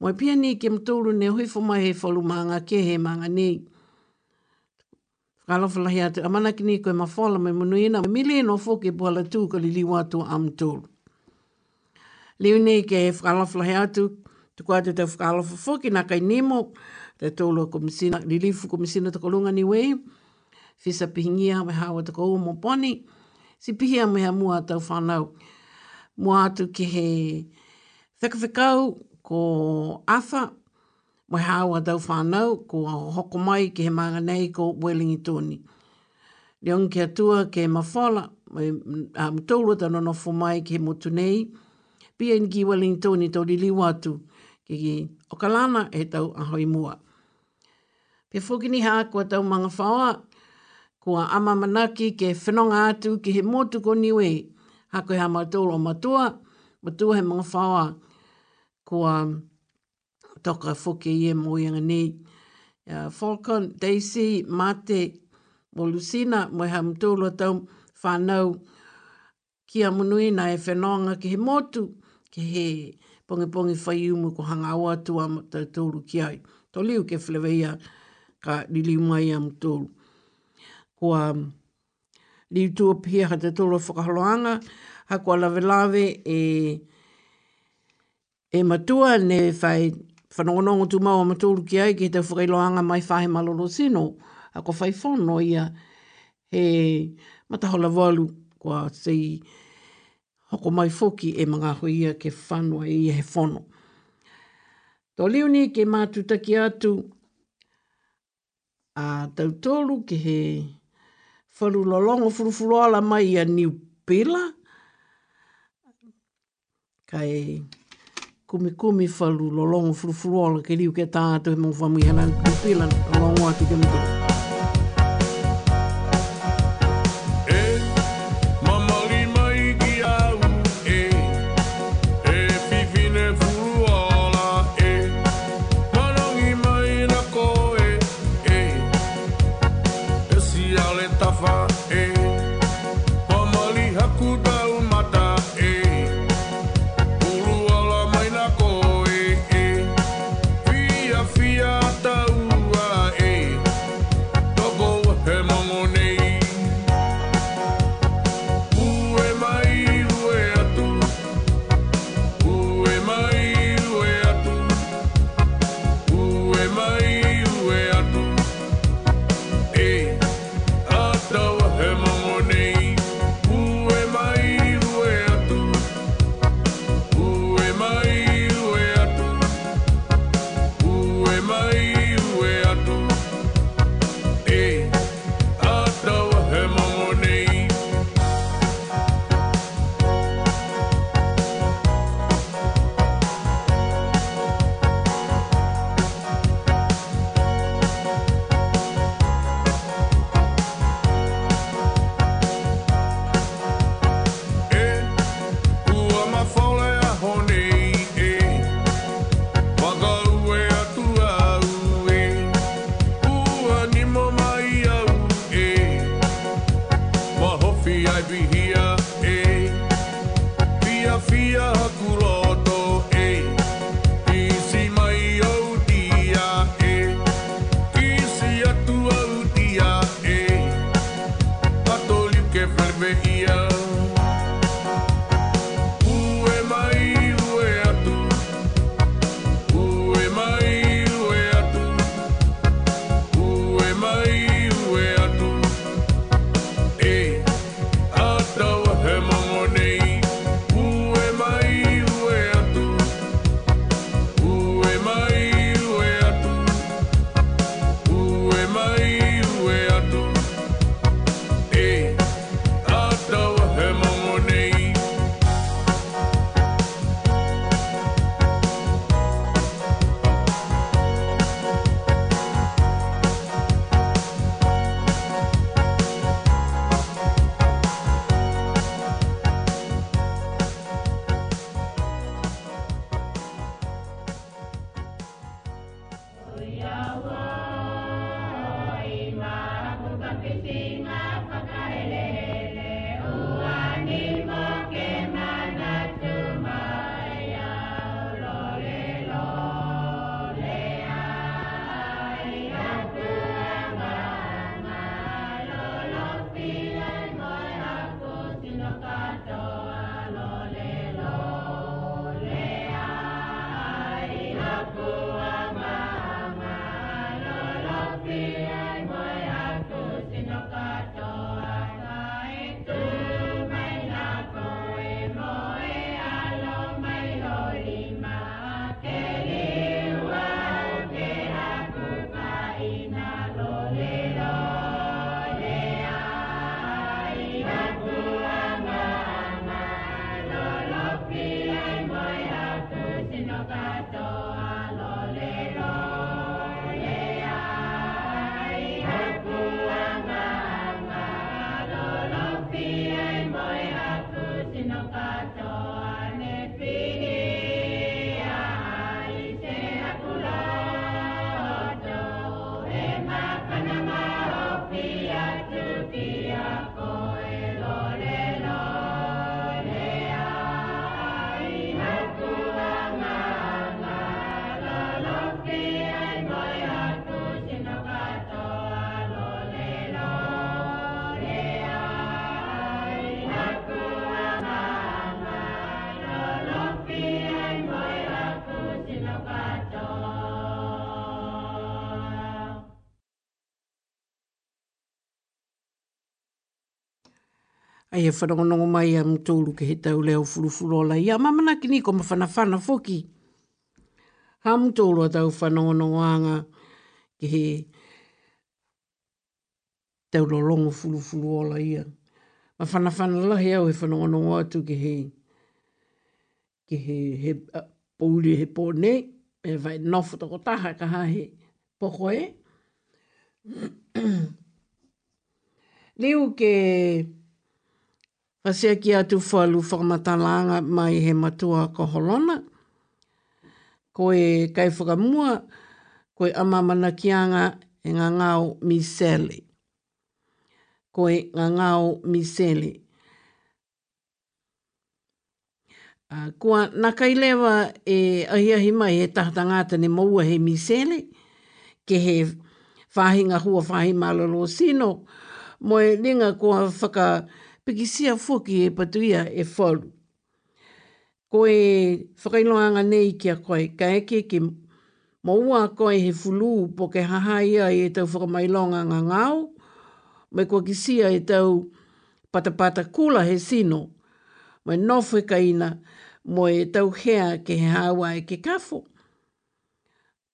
Mwai pia ni ke mtūru ne hui fuma he wholu mā ke he mā ngā nei. Whakalawhalai atu, a manaki ni koe ma whala mai munu ina, mi le no fōke puhala tū ka li liwa tū a mtūru. Liu ne ke whakalawhalai atu, Te kua te tau whakaalofa whoki nā kai nemo, te tau loa komisina, ni lifu komisina tako lunga ni wei, fisa pihingia me hawa te kou mo poni, si pihia me ha mua tau whanau. Mua atu ki he whikawhikau ko Atha, me hawa tau whanau ko hoko mai ki he maanga nei ko Wellingi Tony. Ni on ki atua ke mawhala, me um, tōlua tano no whumai ki he motu nei, pia ni ki Wellingi tau li ki ki okalana e tau ahoi mua. Pe whukini hā kua tau mga whaoa, kua ama manaki ke whenonga atu ki he motu ko niwe, ha koe hā mātoro matua, matua he mga whaoa, kua toka whuki i e moianga ni. Uh, Falcon, Daisy, Mate, mo Lucina, mo he mātoro tau whanau, kia munui na e whenonga ki he motu, ki he pongi pongi fai umu ko hanga awa tua tau tōru ki ai. Tō liu ke whileweia ka rili mai am tōru. Ko a um, mm, liu tua pia ha te tōru whakaharoanga, ha kua lawe lawe e, e matua ne whai whanongonongo tu mau am tōru ki ai ki te whakailoanga mai whahe malolo sino, ha kua whai whono ia he matahola walu sei... Si, hoko mai foki e mga huia ke whanua i he whono. Tō leo ni ke mātu atu a tau tōru ke he whalu lolongo furufuru ala mai a niu pila. Kai kumi kumi whalu lolongo furufuru ala ke liu ke tātou he mongu whamui hanan kumi pila lolongo atu ke mātu. ai e whanongonongo mai am tōru ke he tau leo furufurola i a mamana ki ni koma whanawhana whoki. Ham tōru a tau whanongonongo anga ke he tau lolongo furufurola i a. Ma whanawhana lahi au e whanongonongo atu ke he ke he, he uh, pōuri he pōne e vai nofu tako taha ka hae poko e. Leo ke... A Pasea ki atu whalu whakamatalanga mai he matua ko holona. Ko e kai whakamua, ko e amamana kianga e ngā ngāo miseli. Ko e ngā ngāo miseli. Uh, kua nakai lewa e ahiahi mai he tahta ngāta ne maua he miseli, ke he whāhinga hua whāhi malolo sino, mo e linga ko whaka... Whakamua, piki sia fuki e patuia e folu. Ko e whakailoanga nei kia koe, ka eke ki maua koe he fulu po ke haha ia e tau whakamailonga ngā ngāo, mai kua ki sia e tau patapata kula he sino, me nofwe ka kaina mo e tau hea ke he hawa e ke kafo.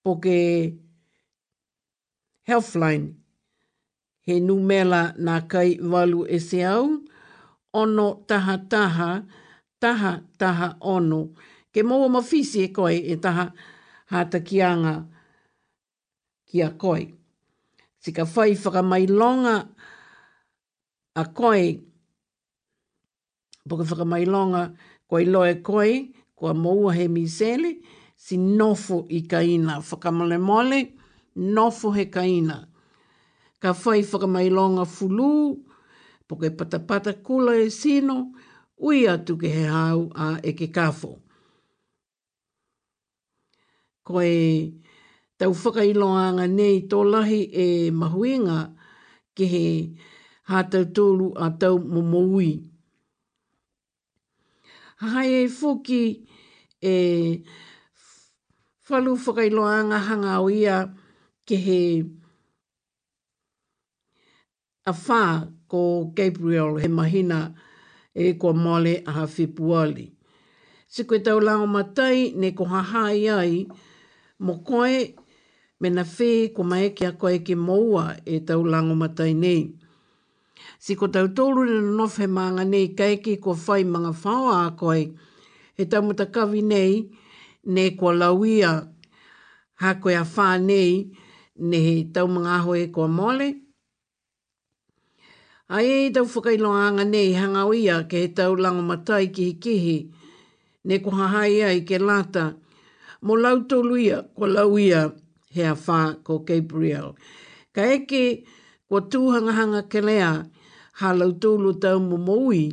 Po ke Healthline, he numela nā kai walu e se au, ono taha taha, taha taha ono. Ke mōa mawhisi e koe e taha hata ki anga ki a koe. Sika whai whakamailonga a koe, poka whakamailonga koe loe koe, kua mōa he misele, si nofo i kaina, whakamale mole, nofo he kaina. Ka whai whakamailonga fulu, po kei patapata kula e sino, ui atu ke he hau a e ke kafo. Ko e tau whakailoanga nei tō lahi e mahuinga ke he hātau tōlu a tau momoui. Hai e fuki e whalu whakailoanga hanga o ia ke he a whā ko Gabriel he mahina e kua male a hawhipuali. Se koe tau lao matai ne ko hahai ai, mo koe me na whē ko maeke a koe ke moua e tau lango matai nei. Si ko tau tōru na nof he maanga nei kaiki ko whai manga whao a koe, he tau mutakawi nei, ne ko lauia ha koe a whā nei, ne he tau mga ahoe kua mole, Ai e tau whakailoanga nei hanga ia ke he tau lango matai ki hikihi, ne ko hahai ai ke lata, mo lau tolu ia, ko lau ia he awha ko Gabriel. Ka eke, ko tūhangahanga ke lea, ha lau tolu tau mo moui,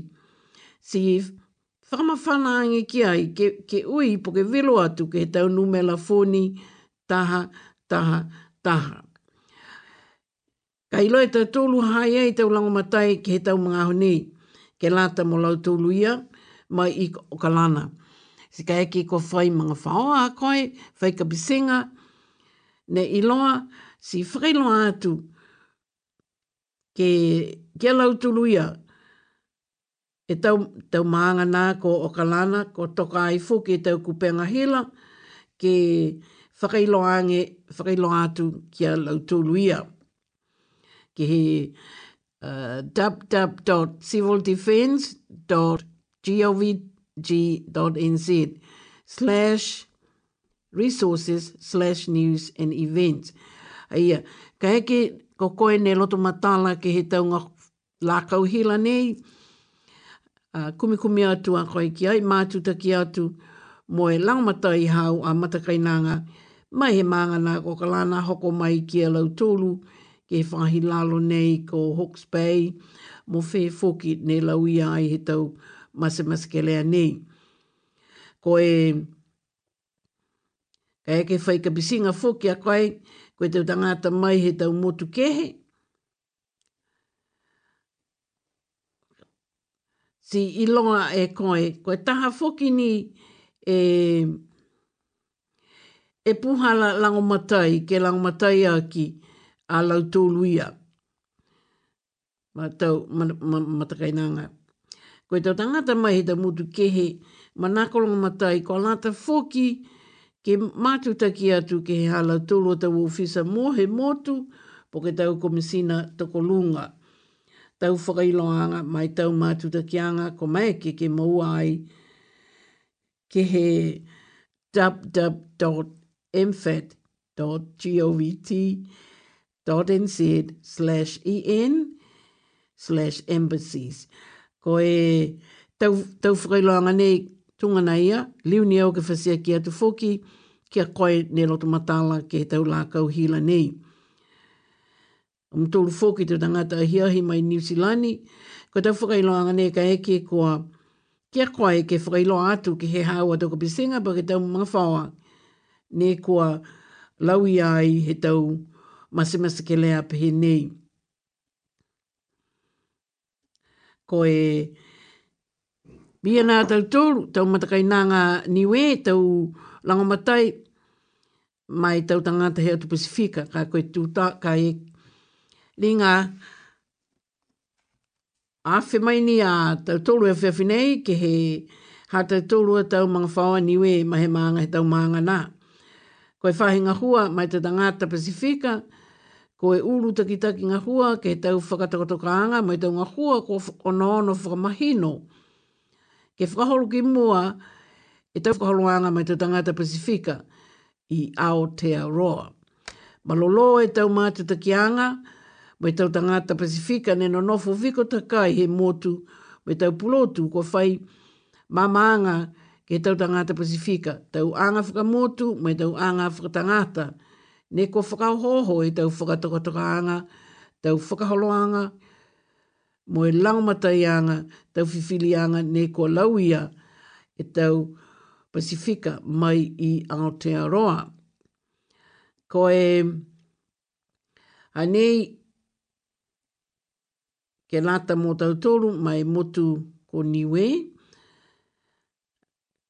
si whamawhana ange ki ai ke, ke ui po ke velo atu ke he tau numela fōni, taha, taha, taha. Ka ilo e tau tūlu hai e tau lango matai ki he tau mga honi, ke lata mo lau tūlu ia, mai i o ka lana. Si ka eki ko whai mga whaoa a koe, whai ka bisinga, ne iloa, si whailoa atu, ke, ke lau tūlu ia, e tau, tau maanga nā ko o ka lana, ko toka ai fuki e tau kupenga hila, ke whakailoa ange, whakailoa atu kia lau tūlu Ia ki he uh, www.civildefence.govg.nz slash resources slash news and events. Aia, ka heke ko koe ne loto matala ki he taunga lākau hila nei, uh, Kumikumi kumi kumi atu a koe ki ai, mātu taki atu, mo e langamata i hau a matakainanga, mai he mānga nā ko ka lāna hoko mai ki a lau tōlu, e whahi lalo nei ko Hawke's Bay, mo whē whoki ne laui ai he tau masa masa ke lea nei. Ko e, ka eke whai ka bisinga whoki a koe, koe tau tangata mai he tau motu kehe, si iloa e koe, koe taha whoki ni e, e puhala langomatai, ke langomatai aki, ki, a lau tōluia. Ma tau, matakainanga. Ko e tau tangata mai he tau mutu kehe, ma nākolonga matai, ko alata fōki, ke mātu taki atu ke he hala tōlu o tau ofisa mō he mōtu, po ke tau komisina tako lunga. Tau whakailoanga, mai tau mātu taki anga, ko mai ke ke mauai, ke he www.mfat.govt.com www.awr.nz slash en slash embassies. Ko e tau, tau whakailoanga nei tungana ia, liu ni au ke whasea ki atu foki, ki a koe ne roto matala ke tau lākau hila nei. Om tōru foki tu tangata a hiahi mai New Zealand, ko tau whakailoanga nei ka eke kua ki a koe ke whakailo atu ki he hau a toko pisinga, pa ke tau mga whawa, nei kua lau i ai he tau masimasi ke lea pehe nei. Ko e bia nā tau tōru, tau matakai nā ngā niwe, tau langamatai, mai tau tangata hea tu Pasifika, ka koe tūta, ka e ringa a whi mai ni a tau tōru e whiawhi nei, ke he hā tau tōru e tau mga whaua niwe, mahe maanga he tau maanga nā. Koe whahinga hua mai tau tangata Pasifika, ko e uru taki taki ngā hua ke he tau whakatakoto kānga mai tau ngā hua ko ono ono whakamahino. Ke whakaholo ki mua e tau whakaholo ānga mai tau tangata Pasifika i Aotearoa. Malolo e tau mātu taki mai tau tangata Pasifika neno nofo viko takai he motu mai tau pulotu ko whai mamanga ke tau tangata Pasifika. Tau anga whakamotu mai tau anga whakatangata Pasifika ne ko whakau hoho i tau whakatakotakaanga, tau whakaholoanga, mo e langmatayanga, tau whiwhilianga, ne ko lauia e tau Pasifika mai i Aotearoa. Ko e, anei, ke lata mō tau tōru mai motu ko niwe,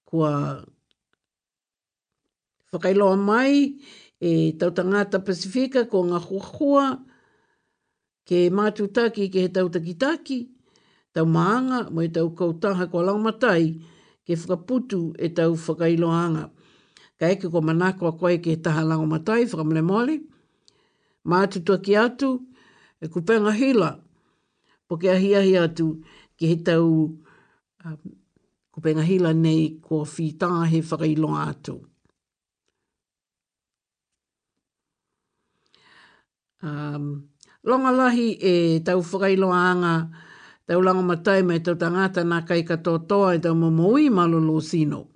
kua whakailoa mai, e tautangata Pasifika ko ngā huahua, ke mātutaki ke he tautakitaki, tau maanga mo e tau kautaha ko matai ke whakaputu e tau whakailoanga. Ka eke ko manako a koe ke he taha laumatai, whakamle mole, mātutaki atu, e kupenga hila, po ke ahiahi atu ke he tau um, kupenga hila nei ko whitaha he whakailoa atu. Um, longa lahi e tau whakailoanga, tau langa matai mai tau tangata nā kai katoa e tau mamaui malolo sino.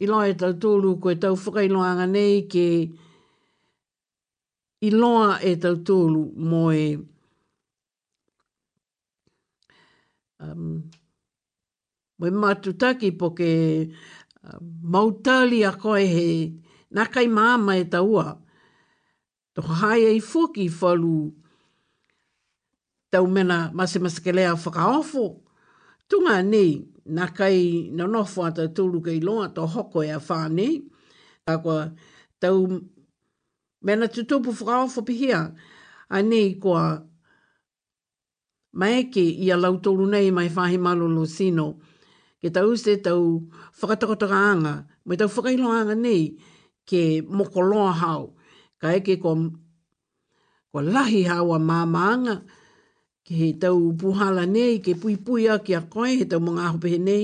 I loa e tau tōru koe tau whakailoanga nei ke i loa e tau tōru mo e um, mo e matutaki po ke uh, um, mautali a koe he nā kai māma e tau ua. Toko hai ei fuki falu tau mena masi masi ke lea whakaofo. Tunga nei, nā kai na nofo ata tūru kei loa tō hoko e a whānei. Kua tau mena tutupu whakaofo pihia. A nei kua maeke i a lautoru nei mai whahi malo lo sino. Ke tau se tau whakatakotaka anga. Mai tau whakailo anga nei ke mokoloa hao. hao ka eke ko, ko lahi hawa māmaanga ki he tau upuhala nei, ke pui pui a ki a koe, he tau mga ahupe he nei,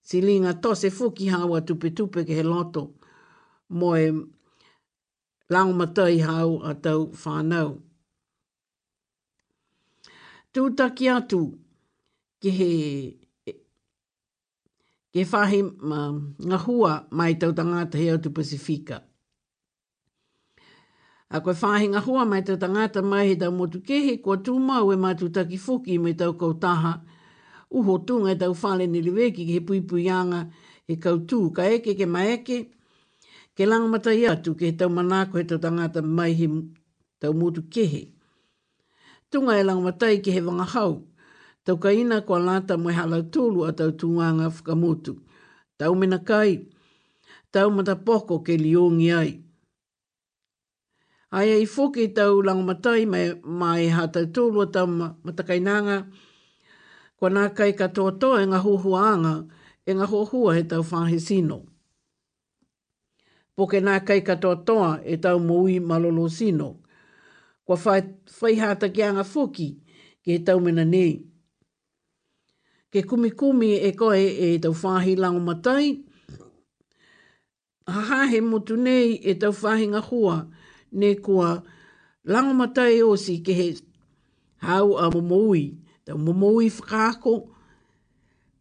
si linga tose fuki hawa tupe tupe ke he loto, mo e laumatai hau a tau whānau. Tūtaki atu ki he ke whahi ma, ngahua mai tau tangata hea tu Pasifika. A koe whāhinga hua mai te tangata mai he tau motu kehe, kua tūma ue mātu taki fuki me tau kautaha. Uho tūnga e tau whāle ni liweki ke he pui pui anga, he kautū ka eke ke maeke. Ke langa mata i atu ke he tau manako he tau tangata mai he tau motu kehe. Tunga e langa matai ke he wangahau. Tau ka kua lata mai halau tūlu a tau tūnganga whakamotu. Tau mena kai, tau mata poko ke liongi ai. Ai ai foki tau lang matai mai, mai ha tulu tūlu o tau matakainanga. Kwa nā kai katoa nga e ngā huhuanga, e ngā huhua tau whahe sino. Poke nā kai katoa toa e tau mui malolo sino. Kwa whai, whai hata ki anga foki ke tau mena nei. Ke kumi kumi e ko e tau whahe lang matai. Ha he motu e tau whahe ngā Ha he motu e tau whahe ngā hua ne kua lango matai o si ke he hau a momoui, ta momoui whakaako,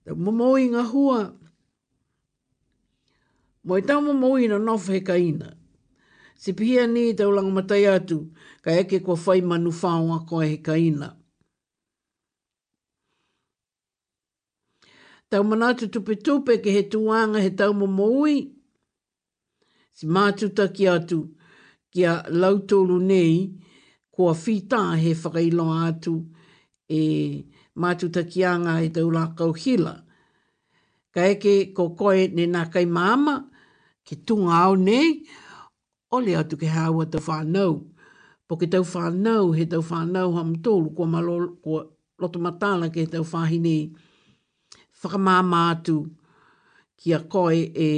ta momoui ngā hua. Moi tau momoui na nofa he kaina. Si pihia ni tau lango matai atu, ka eke kua whai manu whaonga koe he kaina. Tau manatu tupe tupe ke he tuanga he tau momoui, si mātuta ki atu, kia lautolu nei kua whita he whakailo atu e mātu takianga e tau la kauhila. Ka eke ko koe ne nā kai māma ki tunga au nei, o le atu ke hawa tau whānau. Po ke tau whānau, he tau whānau ham tōru kua malo kua loto matala ke tau whāhi nei. Whakamāma atu ki a koe e,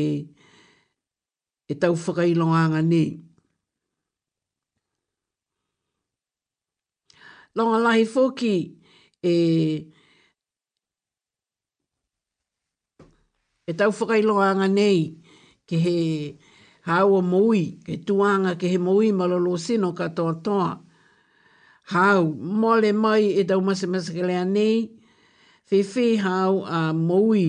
e tau whakailoanga nei. longa lahi foki e e tau whakai loanga nei ke he hawa moui, ke tuanga ke he mui malolo sino katoa toa. Hau, mole mai e tau masa masa ke lea nei, fe fe hau a moui,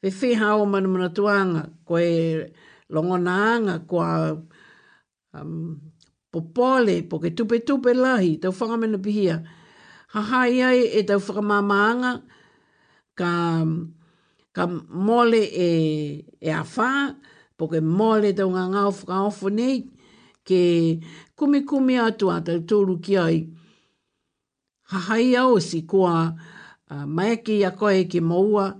fe fe hau manamana tuanga, koe e longonanga, ko um, po pole, po ke tupe tupe lahi, tau whanga mena pihia. Ha hai ai e tau whakamamaanga, ka, ka mole e, e awha, po ke mole tau ngā ngā whaka ofo nei, ke kumi kumi atu a tau tūru ki ai. Ha hai au si kua uh, maeke a koe ke maua,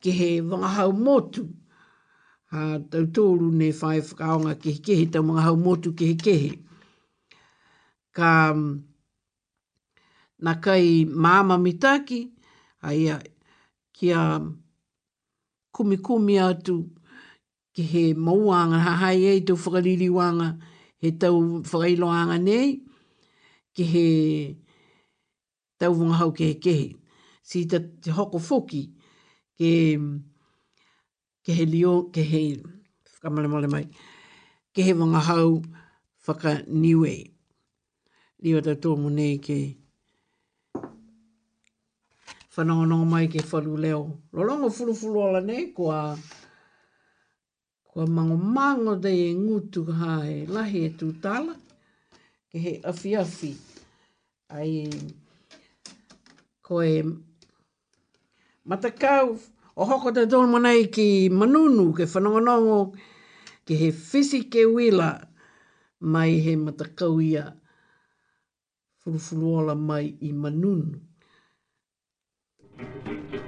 ke he wangahau motu, ha tau tūru ne whai whakaonga ke kehe, tau mga hau motu ke kehe ka mm, na kai māma mitaki, aia kia kumi kumi atu ki he mauanga e ei tau wanga he tau whakailoanga nei ki he tau wunga hau ke he kehi. Si ta te hoko foki ke, ke he lio, ke he whakamale mai, ke he wunga hau whakaniwei liwa ta tō munei ke whanongono mai ke whalu leo. Rolongo fulufulu ala ne, kua, kua mango mango te e ngutu ha e lahi e tūtala, ke he afi afi. Ai, ko e matakau, o hoko te tō munei ki manunu, ke whanongono ke he fisi ke wila, mai he matakau ia fulufuluola mai i manunu. Thank you.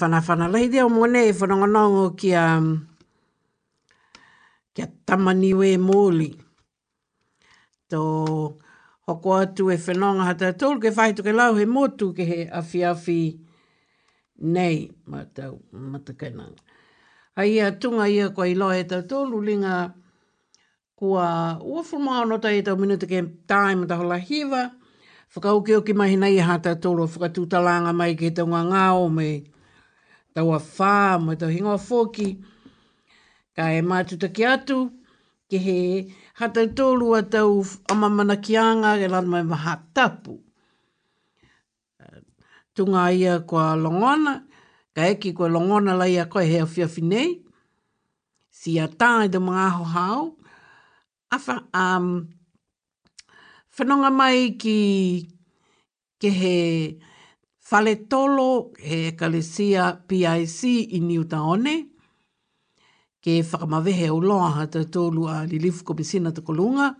whanawhana lei dea o mwane e whanonganongo ki a, ki a tamaniwe mōli. Tō hoko atu e whanonga hata tōru ke whaitu ke lau he motu ke he awhi awhi nei matau matakainanga. Hei ia tunga ia koe loa e tau tōru linga kua uafumaono tai e tau minuta ke tae mata hola hiva. Whakauke o ki mahi nei e hata tōru whakatūtalanga mai ke tau ngā ngā o mei taua a whā, mai tau hingoa fōki. Ka e mātu taki atu, ke he hatau tōlu a tau amamana ki anga, ke lana mai maha tapu. Tunga ia kua longona, ka eki kua longona lai a koe hea fiafi nei. Si a tāi te mga aho hao, a um, whanonga mai ki, ke he... he faletolo he ekalesia PIC i New Taone, ke whakamawehe o loa ha te tolu a lilifu ko pisina te kolunga,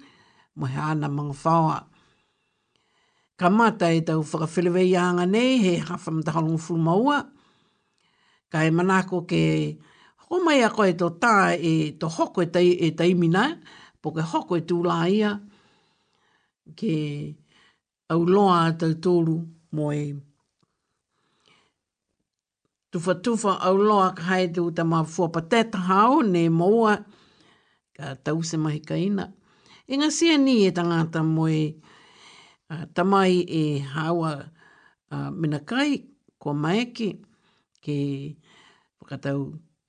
mo he ana mga whaua. Ka mata e tau whakawhilewe i anga nei, he hawham te halong fulu ka e manako ke ho mai a koe to tā e to hoko e, tai, e taimina, po ke hoko e tūlā ia, ke au loa tolu mo e tolu tufa tufa au loa ka hai tu ta ma fua pateta hao ne moa ka tau se mahi ka ina. E ngā sia e ni e tangata moe uh, tamai e hawa uh, mina kai ko maeke ke pakatau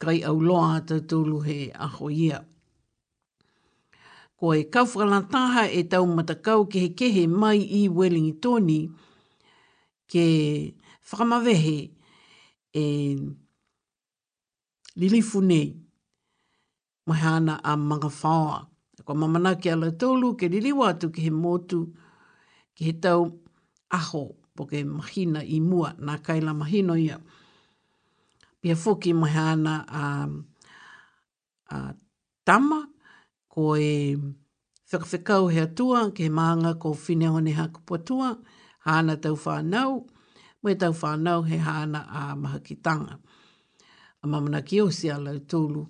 kai au loa ta tulu he aho ia. Ko e kawhakalantaha e tau matakau ke he kehe mai i Wellington ke whakamavehe e lilifu nei. Mahana a manga whaoa. E ko mamana ki ala tolu, ke liliwa atu ki he motu, ki he tau aho, po ke mahina i mua, nā kaila mahino ia. Pia foki mahana a, a tama, ko e whakawhikau he atua, ke maanga ko whineho ne haku potua, hana tau whanau, mo tau whanau he hana a mahakitanga. A mamana ki o si alau tūlu.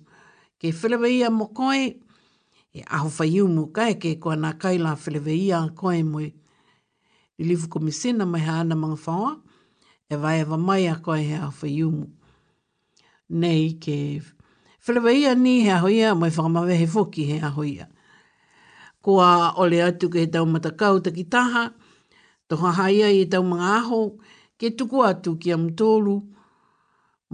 Ke whilewe mo koe, e aho whaiu mo kai ke koe nā kaila whilewe ia koe mo e lilifu komisina mai hana mga whaua, e vai ewa mai a koe he aho whaiu mo. Nei ke whilewe ni he aho ia mo e whakamawe he foki he aho ia. Ko a ole atu ke he tau matakau takitaha, to hahaia i tau mga aho, ke tuku atu ki am tōru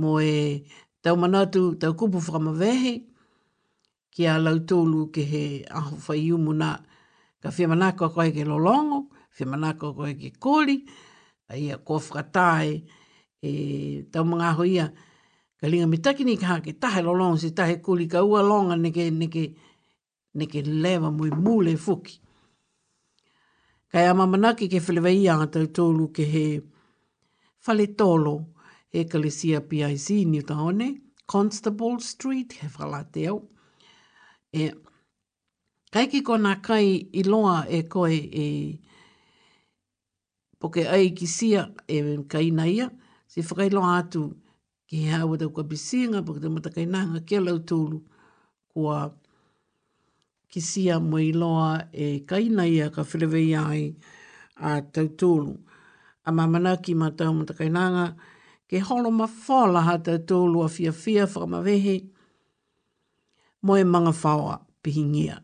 mo e tau manatu tau kupu whakamawehe ki a lau tōru ke he aho whai umu na ka whiamanako a koe ke lolongo, whiamanako a koe ke kōri, a ia kua whakatae e tau mga aho ia ka linga mitaki ni kaha ke tahe lolongo si tahe kōri ka ua longa neke, neke, neke lewa mui mule fuki. Kai a mamanaki ke whilewa ia a tau tōru ke he Fale tolo, e kalesia PIC New Tahone, Constable Street, he whalateo. E, kai ki kona kai i loa e koe e, poke ai ki sia e kai naia, si whakai loa atu ki hea wada kua bisinga, poke te matakai nanga ke lau tūlu, kua ki sia mo i loa e kai naia ka whilewe ai a tau tūlu a mamana ki ma tau matakainanga, ke holo ma whala ha te tōlu a fia fia whakamawehe, mo e manga whaoa pihingia.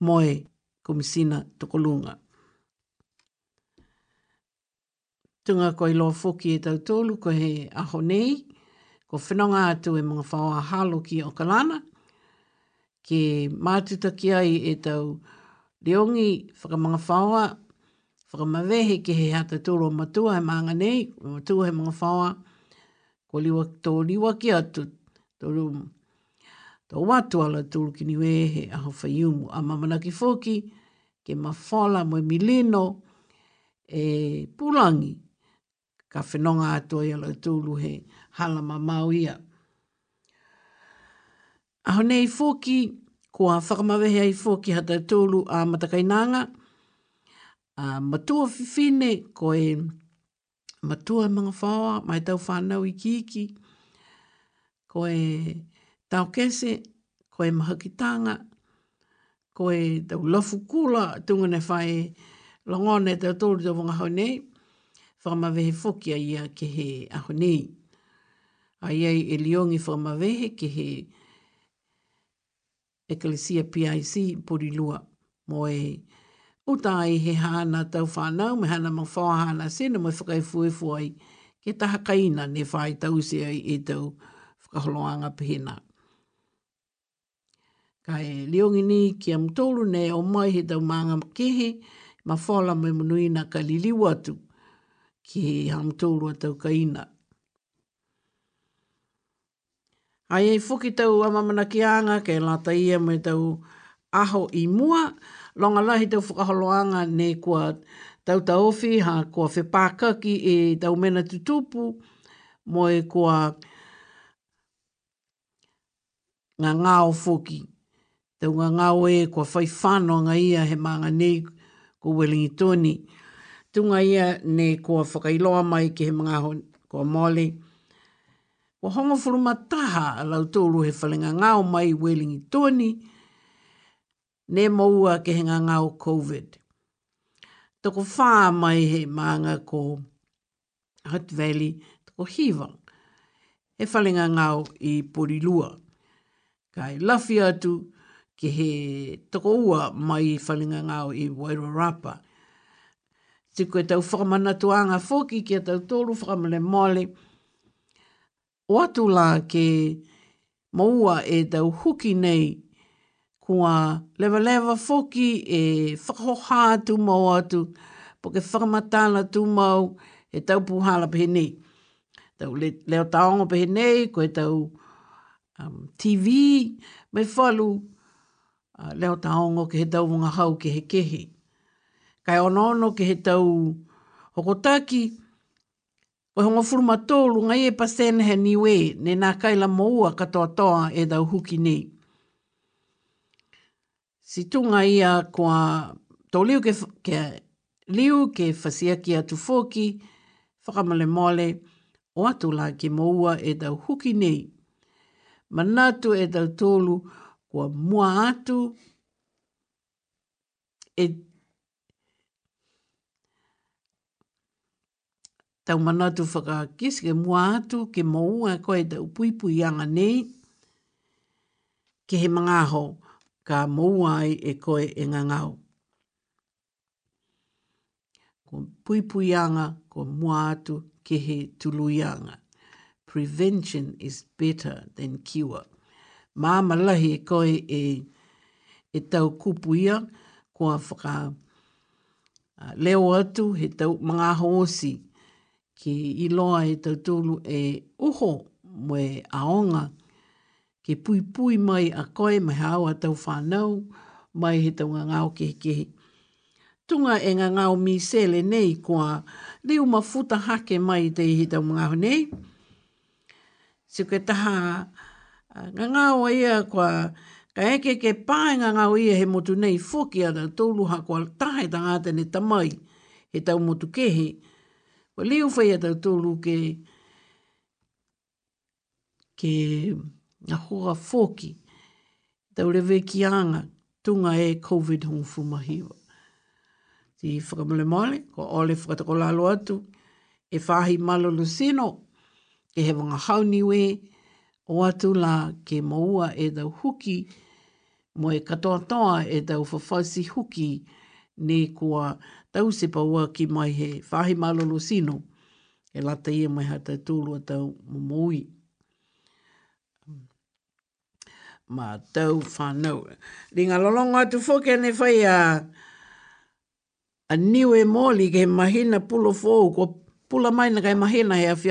Mo e komisina tokolunga. Tunga koi loa foki e tau tōlu ko he aho nei, ko whenonga atu e mga whaoa halo ki o kalana, ke mātuta ki ai e tau leongi whakamanga whaoa whakamawehe ki he hata tōro matua he maanga nei, matua he mga whawa, ko liwa, tō liwa ki atu, tō rū, tō watu ala tūru ki niwe he aho whaiumu, a mamana ki fōki, ke mawhala moe milino, e pulangi, ka whenonga atua i ala tūru he hala ma mau Aho nei fōki, ko a whakamawehe ai fōki hata tūru a matakainanga, nanga, a uh, matua fifine ko e matua e mga whaoa, mai tau whanau i kiki, ko e tau kese, ko e mahakitanga, ko e tau lafu kula, tunga ne whae longone tau tōru tau wonga haunei, whamawehe fokia ia ke he ahonei. Ai ai e liongi whamawehe ke he Ekelesia PIC Porilua mo e o tai he hana tau whanau me hana mong whaa hana sena mo whakai fuwe fuwai ke taha kaina ne whai tau se ai e tau whakaholoanga pihena. Ka e leongi ni ki am tolu ne o mai he tau maanga kehe ma whala me munuina ka liliu atu ki am tolu a tau kaina. Ai e fuki tau amamana ki anga ke lata ia me tau aho i mua, longa lahi tau whakaholoanga ne kua tau taofi ha kua whepākaki e tau mena tutupu mo e kua ngā ngāo fōki. Tau ngā ngāo e kua whaifano ngā ia he mānga nei kua welingi tōni. Tunga ia ne kua whakailoa mai ki he mga hon, kua mole. Kua hongo mataha taha a lau tōru he whalinga ngāo mai welingi tōni ne moua ke henga ngā COVID. Toko whā mai he maanga ko Hutt Valley, toko hiwang. He whalinga ngā i Porilua. Kai lafi atu ke he toko ua mai i whalinga ngā o i Wairarapa. Tiko e tau whakamana tuanga foki ki a tau tōru whakamale mole. O atu la ke maua e tau huki nei kua lewa lewa foki e whakohā tu mau atu, po ke whakamatana tu mau e tau puhala pe nei. Tau le, leo taonga pehe nei, ko tau um, TV mai whalu, uh, leo taonga ke he tau wonga hau ke he kehe. Kai onono ke he tau hokotaki, o hongo furuma tōlu ngai e pasen he niwe, ne nā kaila moua katoa toa e tau huki nei si tunga ia kua tō liu ke, ke, liu ke fasia ki atu fōki, whakamale mole, o atu la ki moua e tau huki nei. Manatu e tau tōlu kua mua atu e tau manatu whaka kisi ke mua atu ke moua e koe tau pui pui anga nei ke he mga hou ka mouai e koe e ngangau. Ko puipuianga, ko muatu, kehe tuluianga. Prevention is better than cure. Mā malahi e koe e, e tau kupuia, kua whaka uh, leo atu he tau mga hōsi ki iloa e tau tūlu e uho mwe aonga ke pui pui mai a koe mai hawa tau whanau, mai he tau ngāo ke ke. Tunga e ngā ngāo mi sele nei kua liu futa hake mai te he tau ngāo nei. Se ke taha ngā ngāo ia kua ka eke ke pāe ngā ngāo ia he motu nei fuki ana tōlu ha kua tahe ta ngātene tamai he tau motu kehe. Kua liu whai a tau tōlu ke ke ngā hoa fōki, tau rewe ki anga, tunga e COVID hong fumahiwa. Ti whakamule mole, ko ole whakatako lalo atu, e whahi malo lusino, ke hewa ngā hauniwe, o atu la ke maua e tau huki, mo e katoa toa e tau whawhasi huki, ne kua tau se paua ki mai he whahi malo lusino, e lata ia e mai hata tūlua tau mumui. Mumui. ma tau whanau. Ringa lolongo atu fōke ane whai a, a niwe mōli ke mahina pulo fōu ko pula mai na mahina he awhi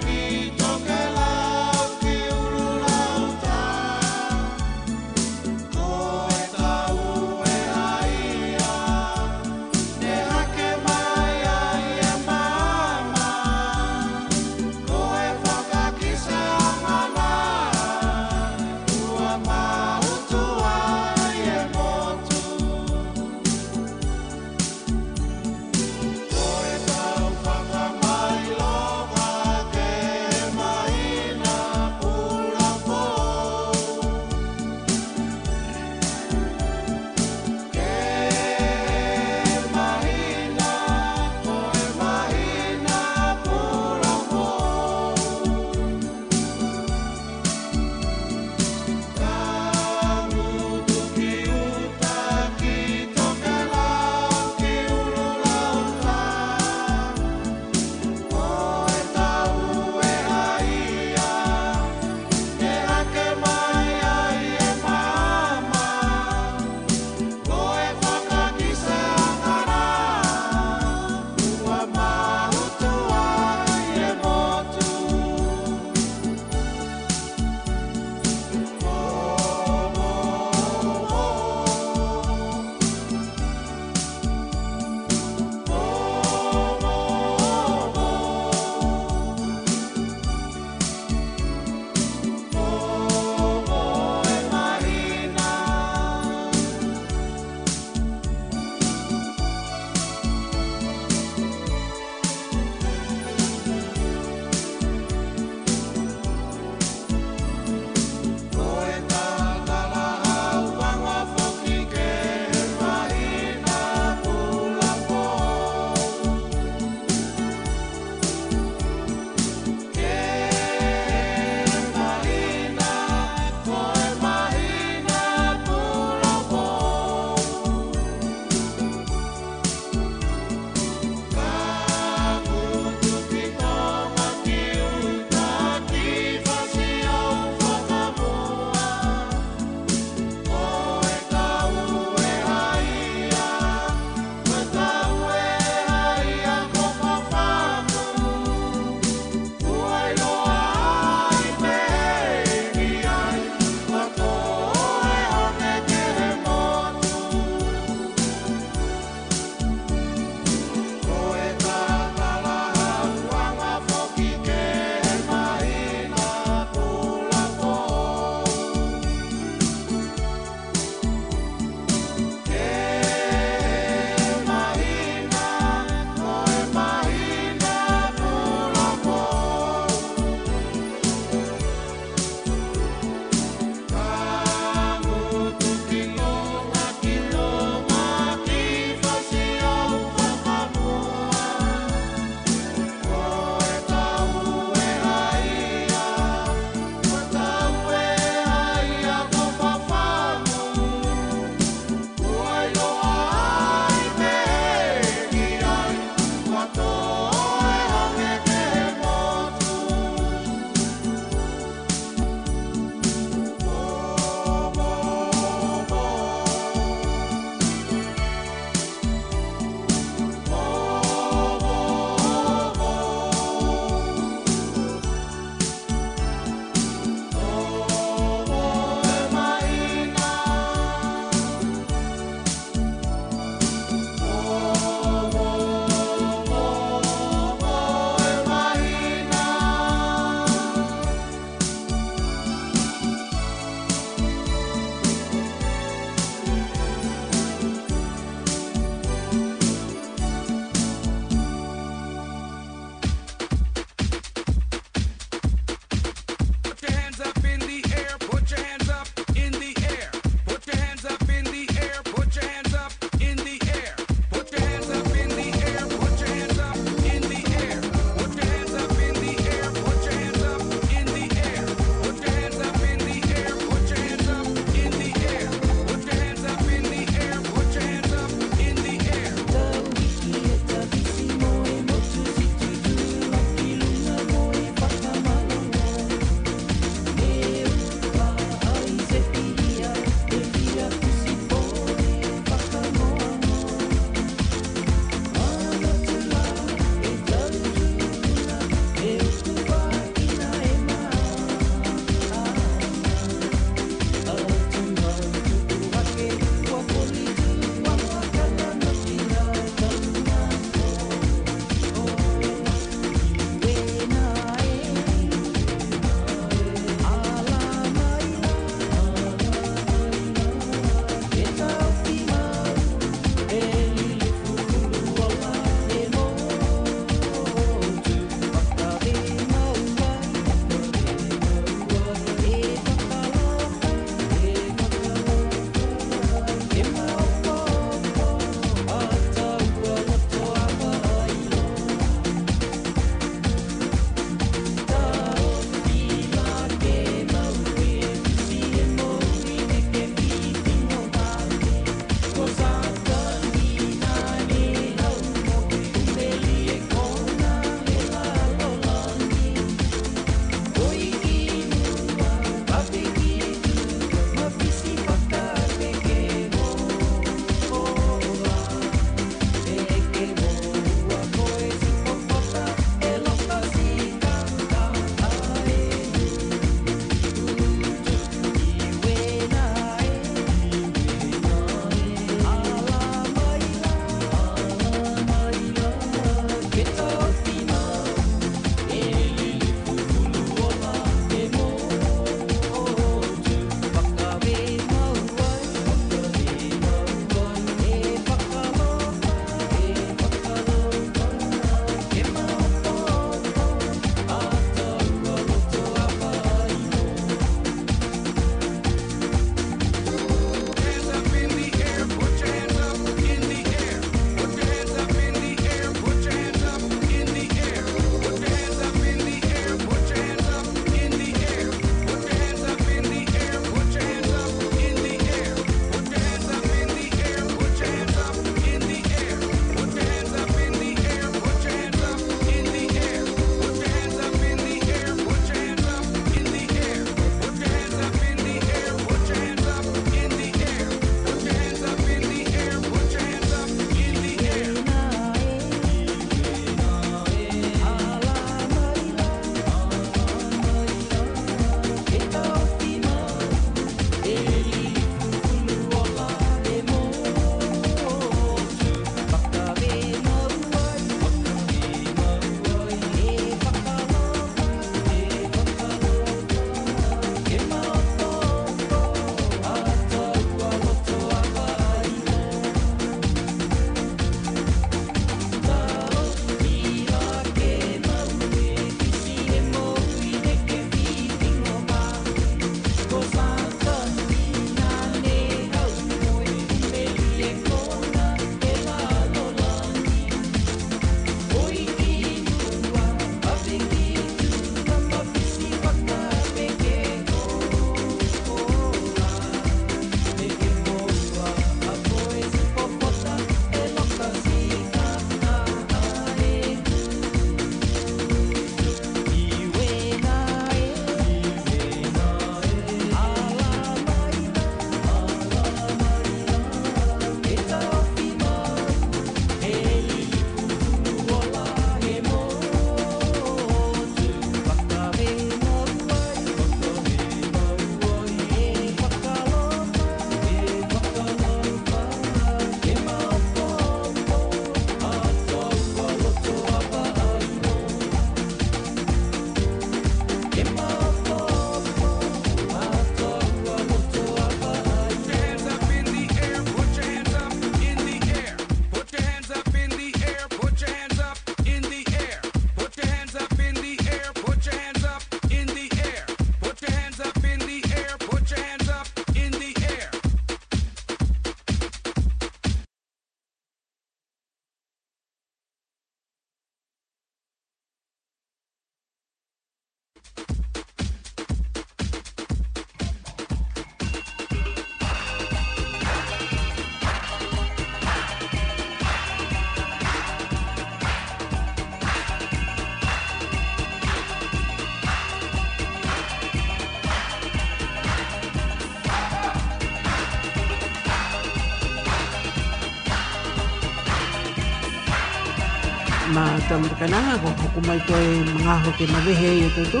tamu kanaha ko hoku mai to e mga ho ke ma vehe e to to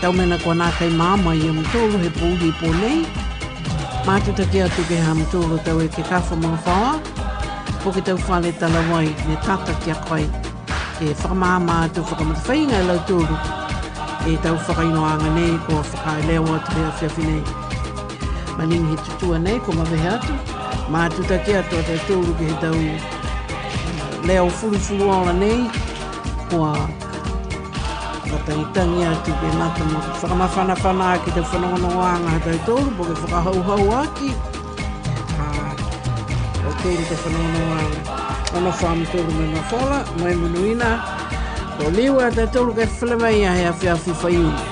tau mena ko na kai mama i am to he puhi po nei ma tu te kia tu ke ham to lo tau e ke kafo mo fa ko ke tau fa le tala mai ne tata kia koi ke fa mama tu fa ko mo fainga lo to lo e tau fa kai noanga nei ko fa kai le wa tre afia finei Malingi tutua nei, ko mawehe atu. Mātutake atu atu atu atu atu atu atu atu atu atu atu leo fulufulu ora nei ua whakatangitangi aki pe nata mo whakamawhanawhana aki te whanonganoanga hatai tōru po ke whakahauhau aki ah, o tēri te whanonganoanga ono wham tōru me mawhola mai munuina o liwa te tōru ke whlemai a hea whiawhi whaiuni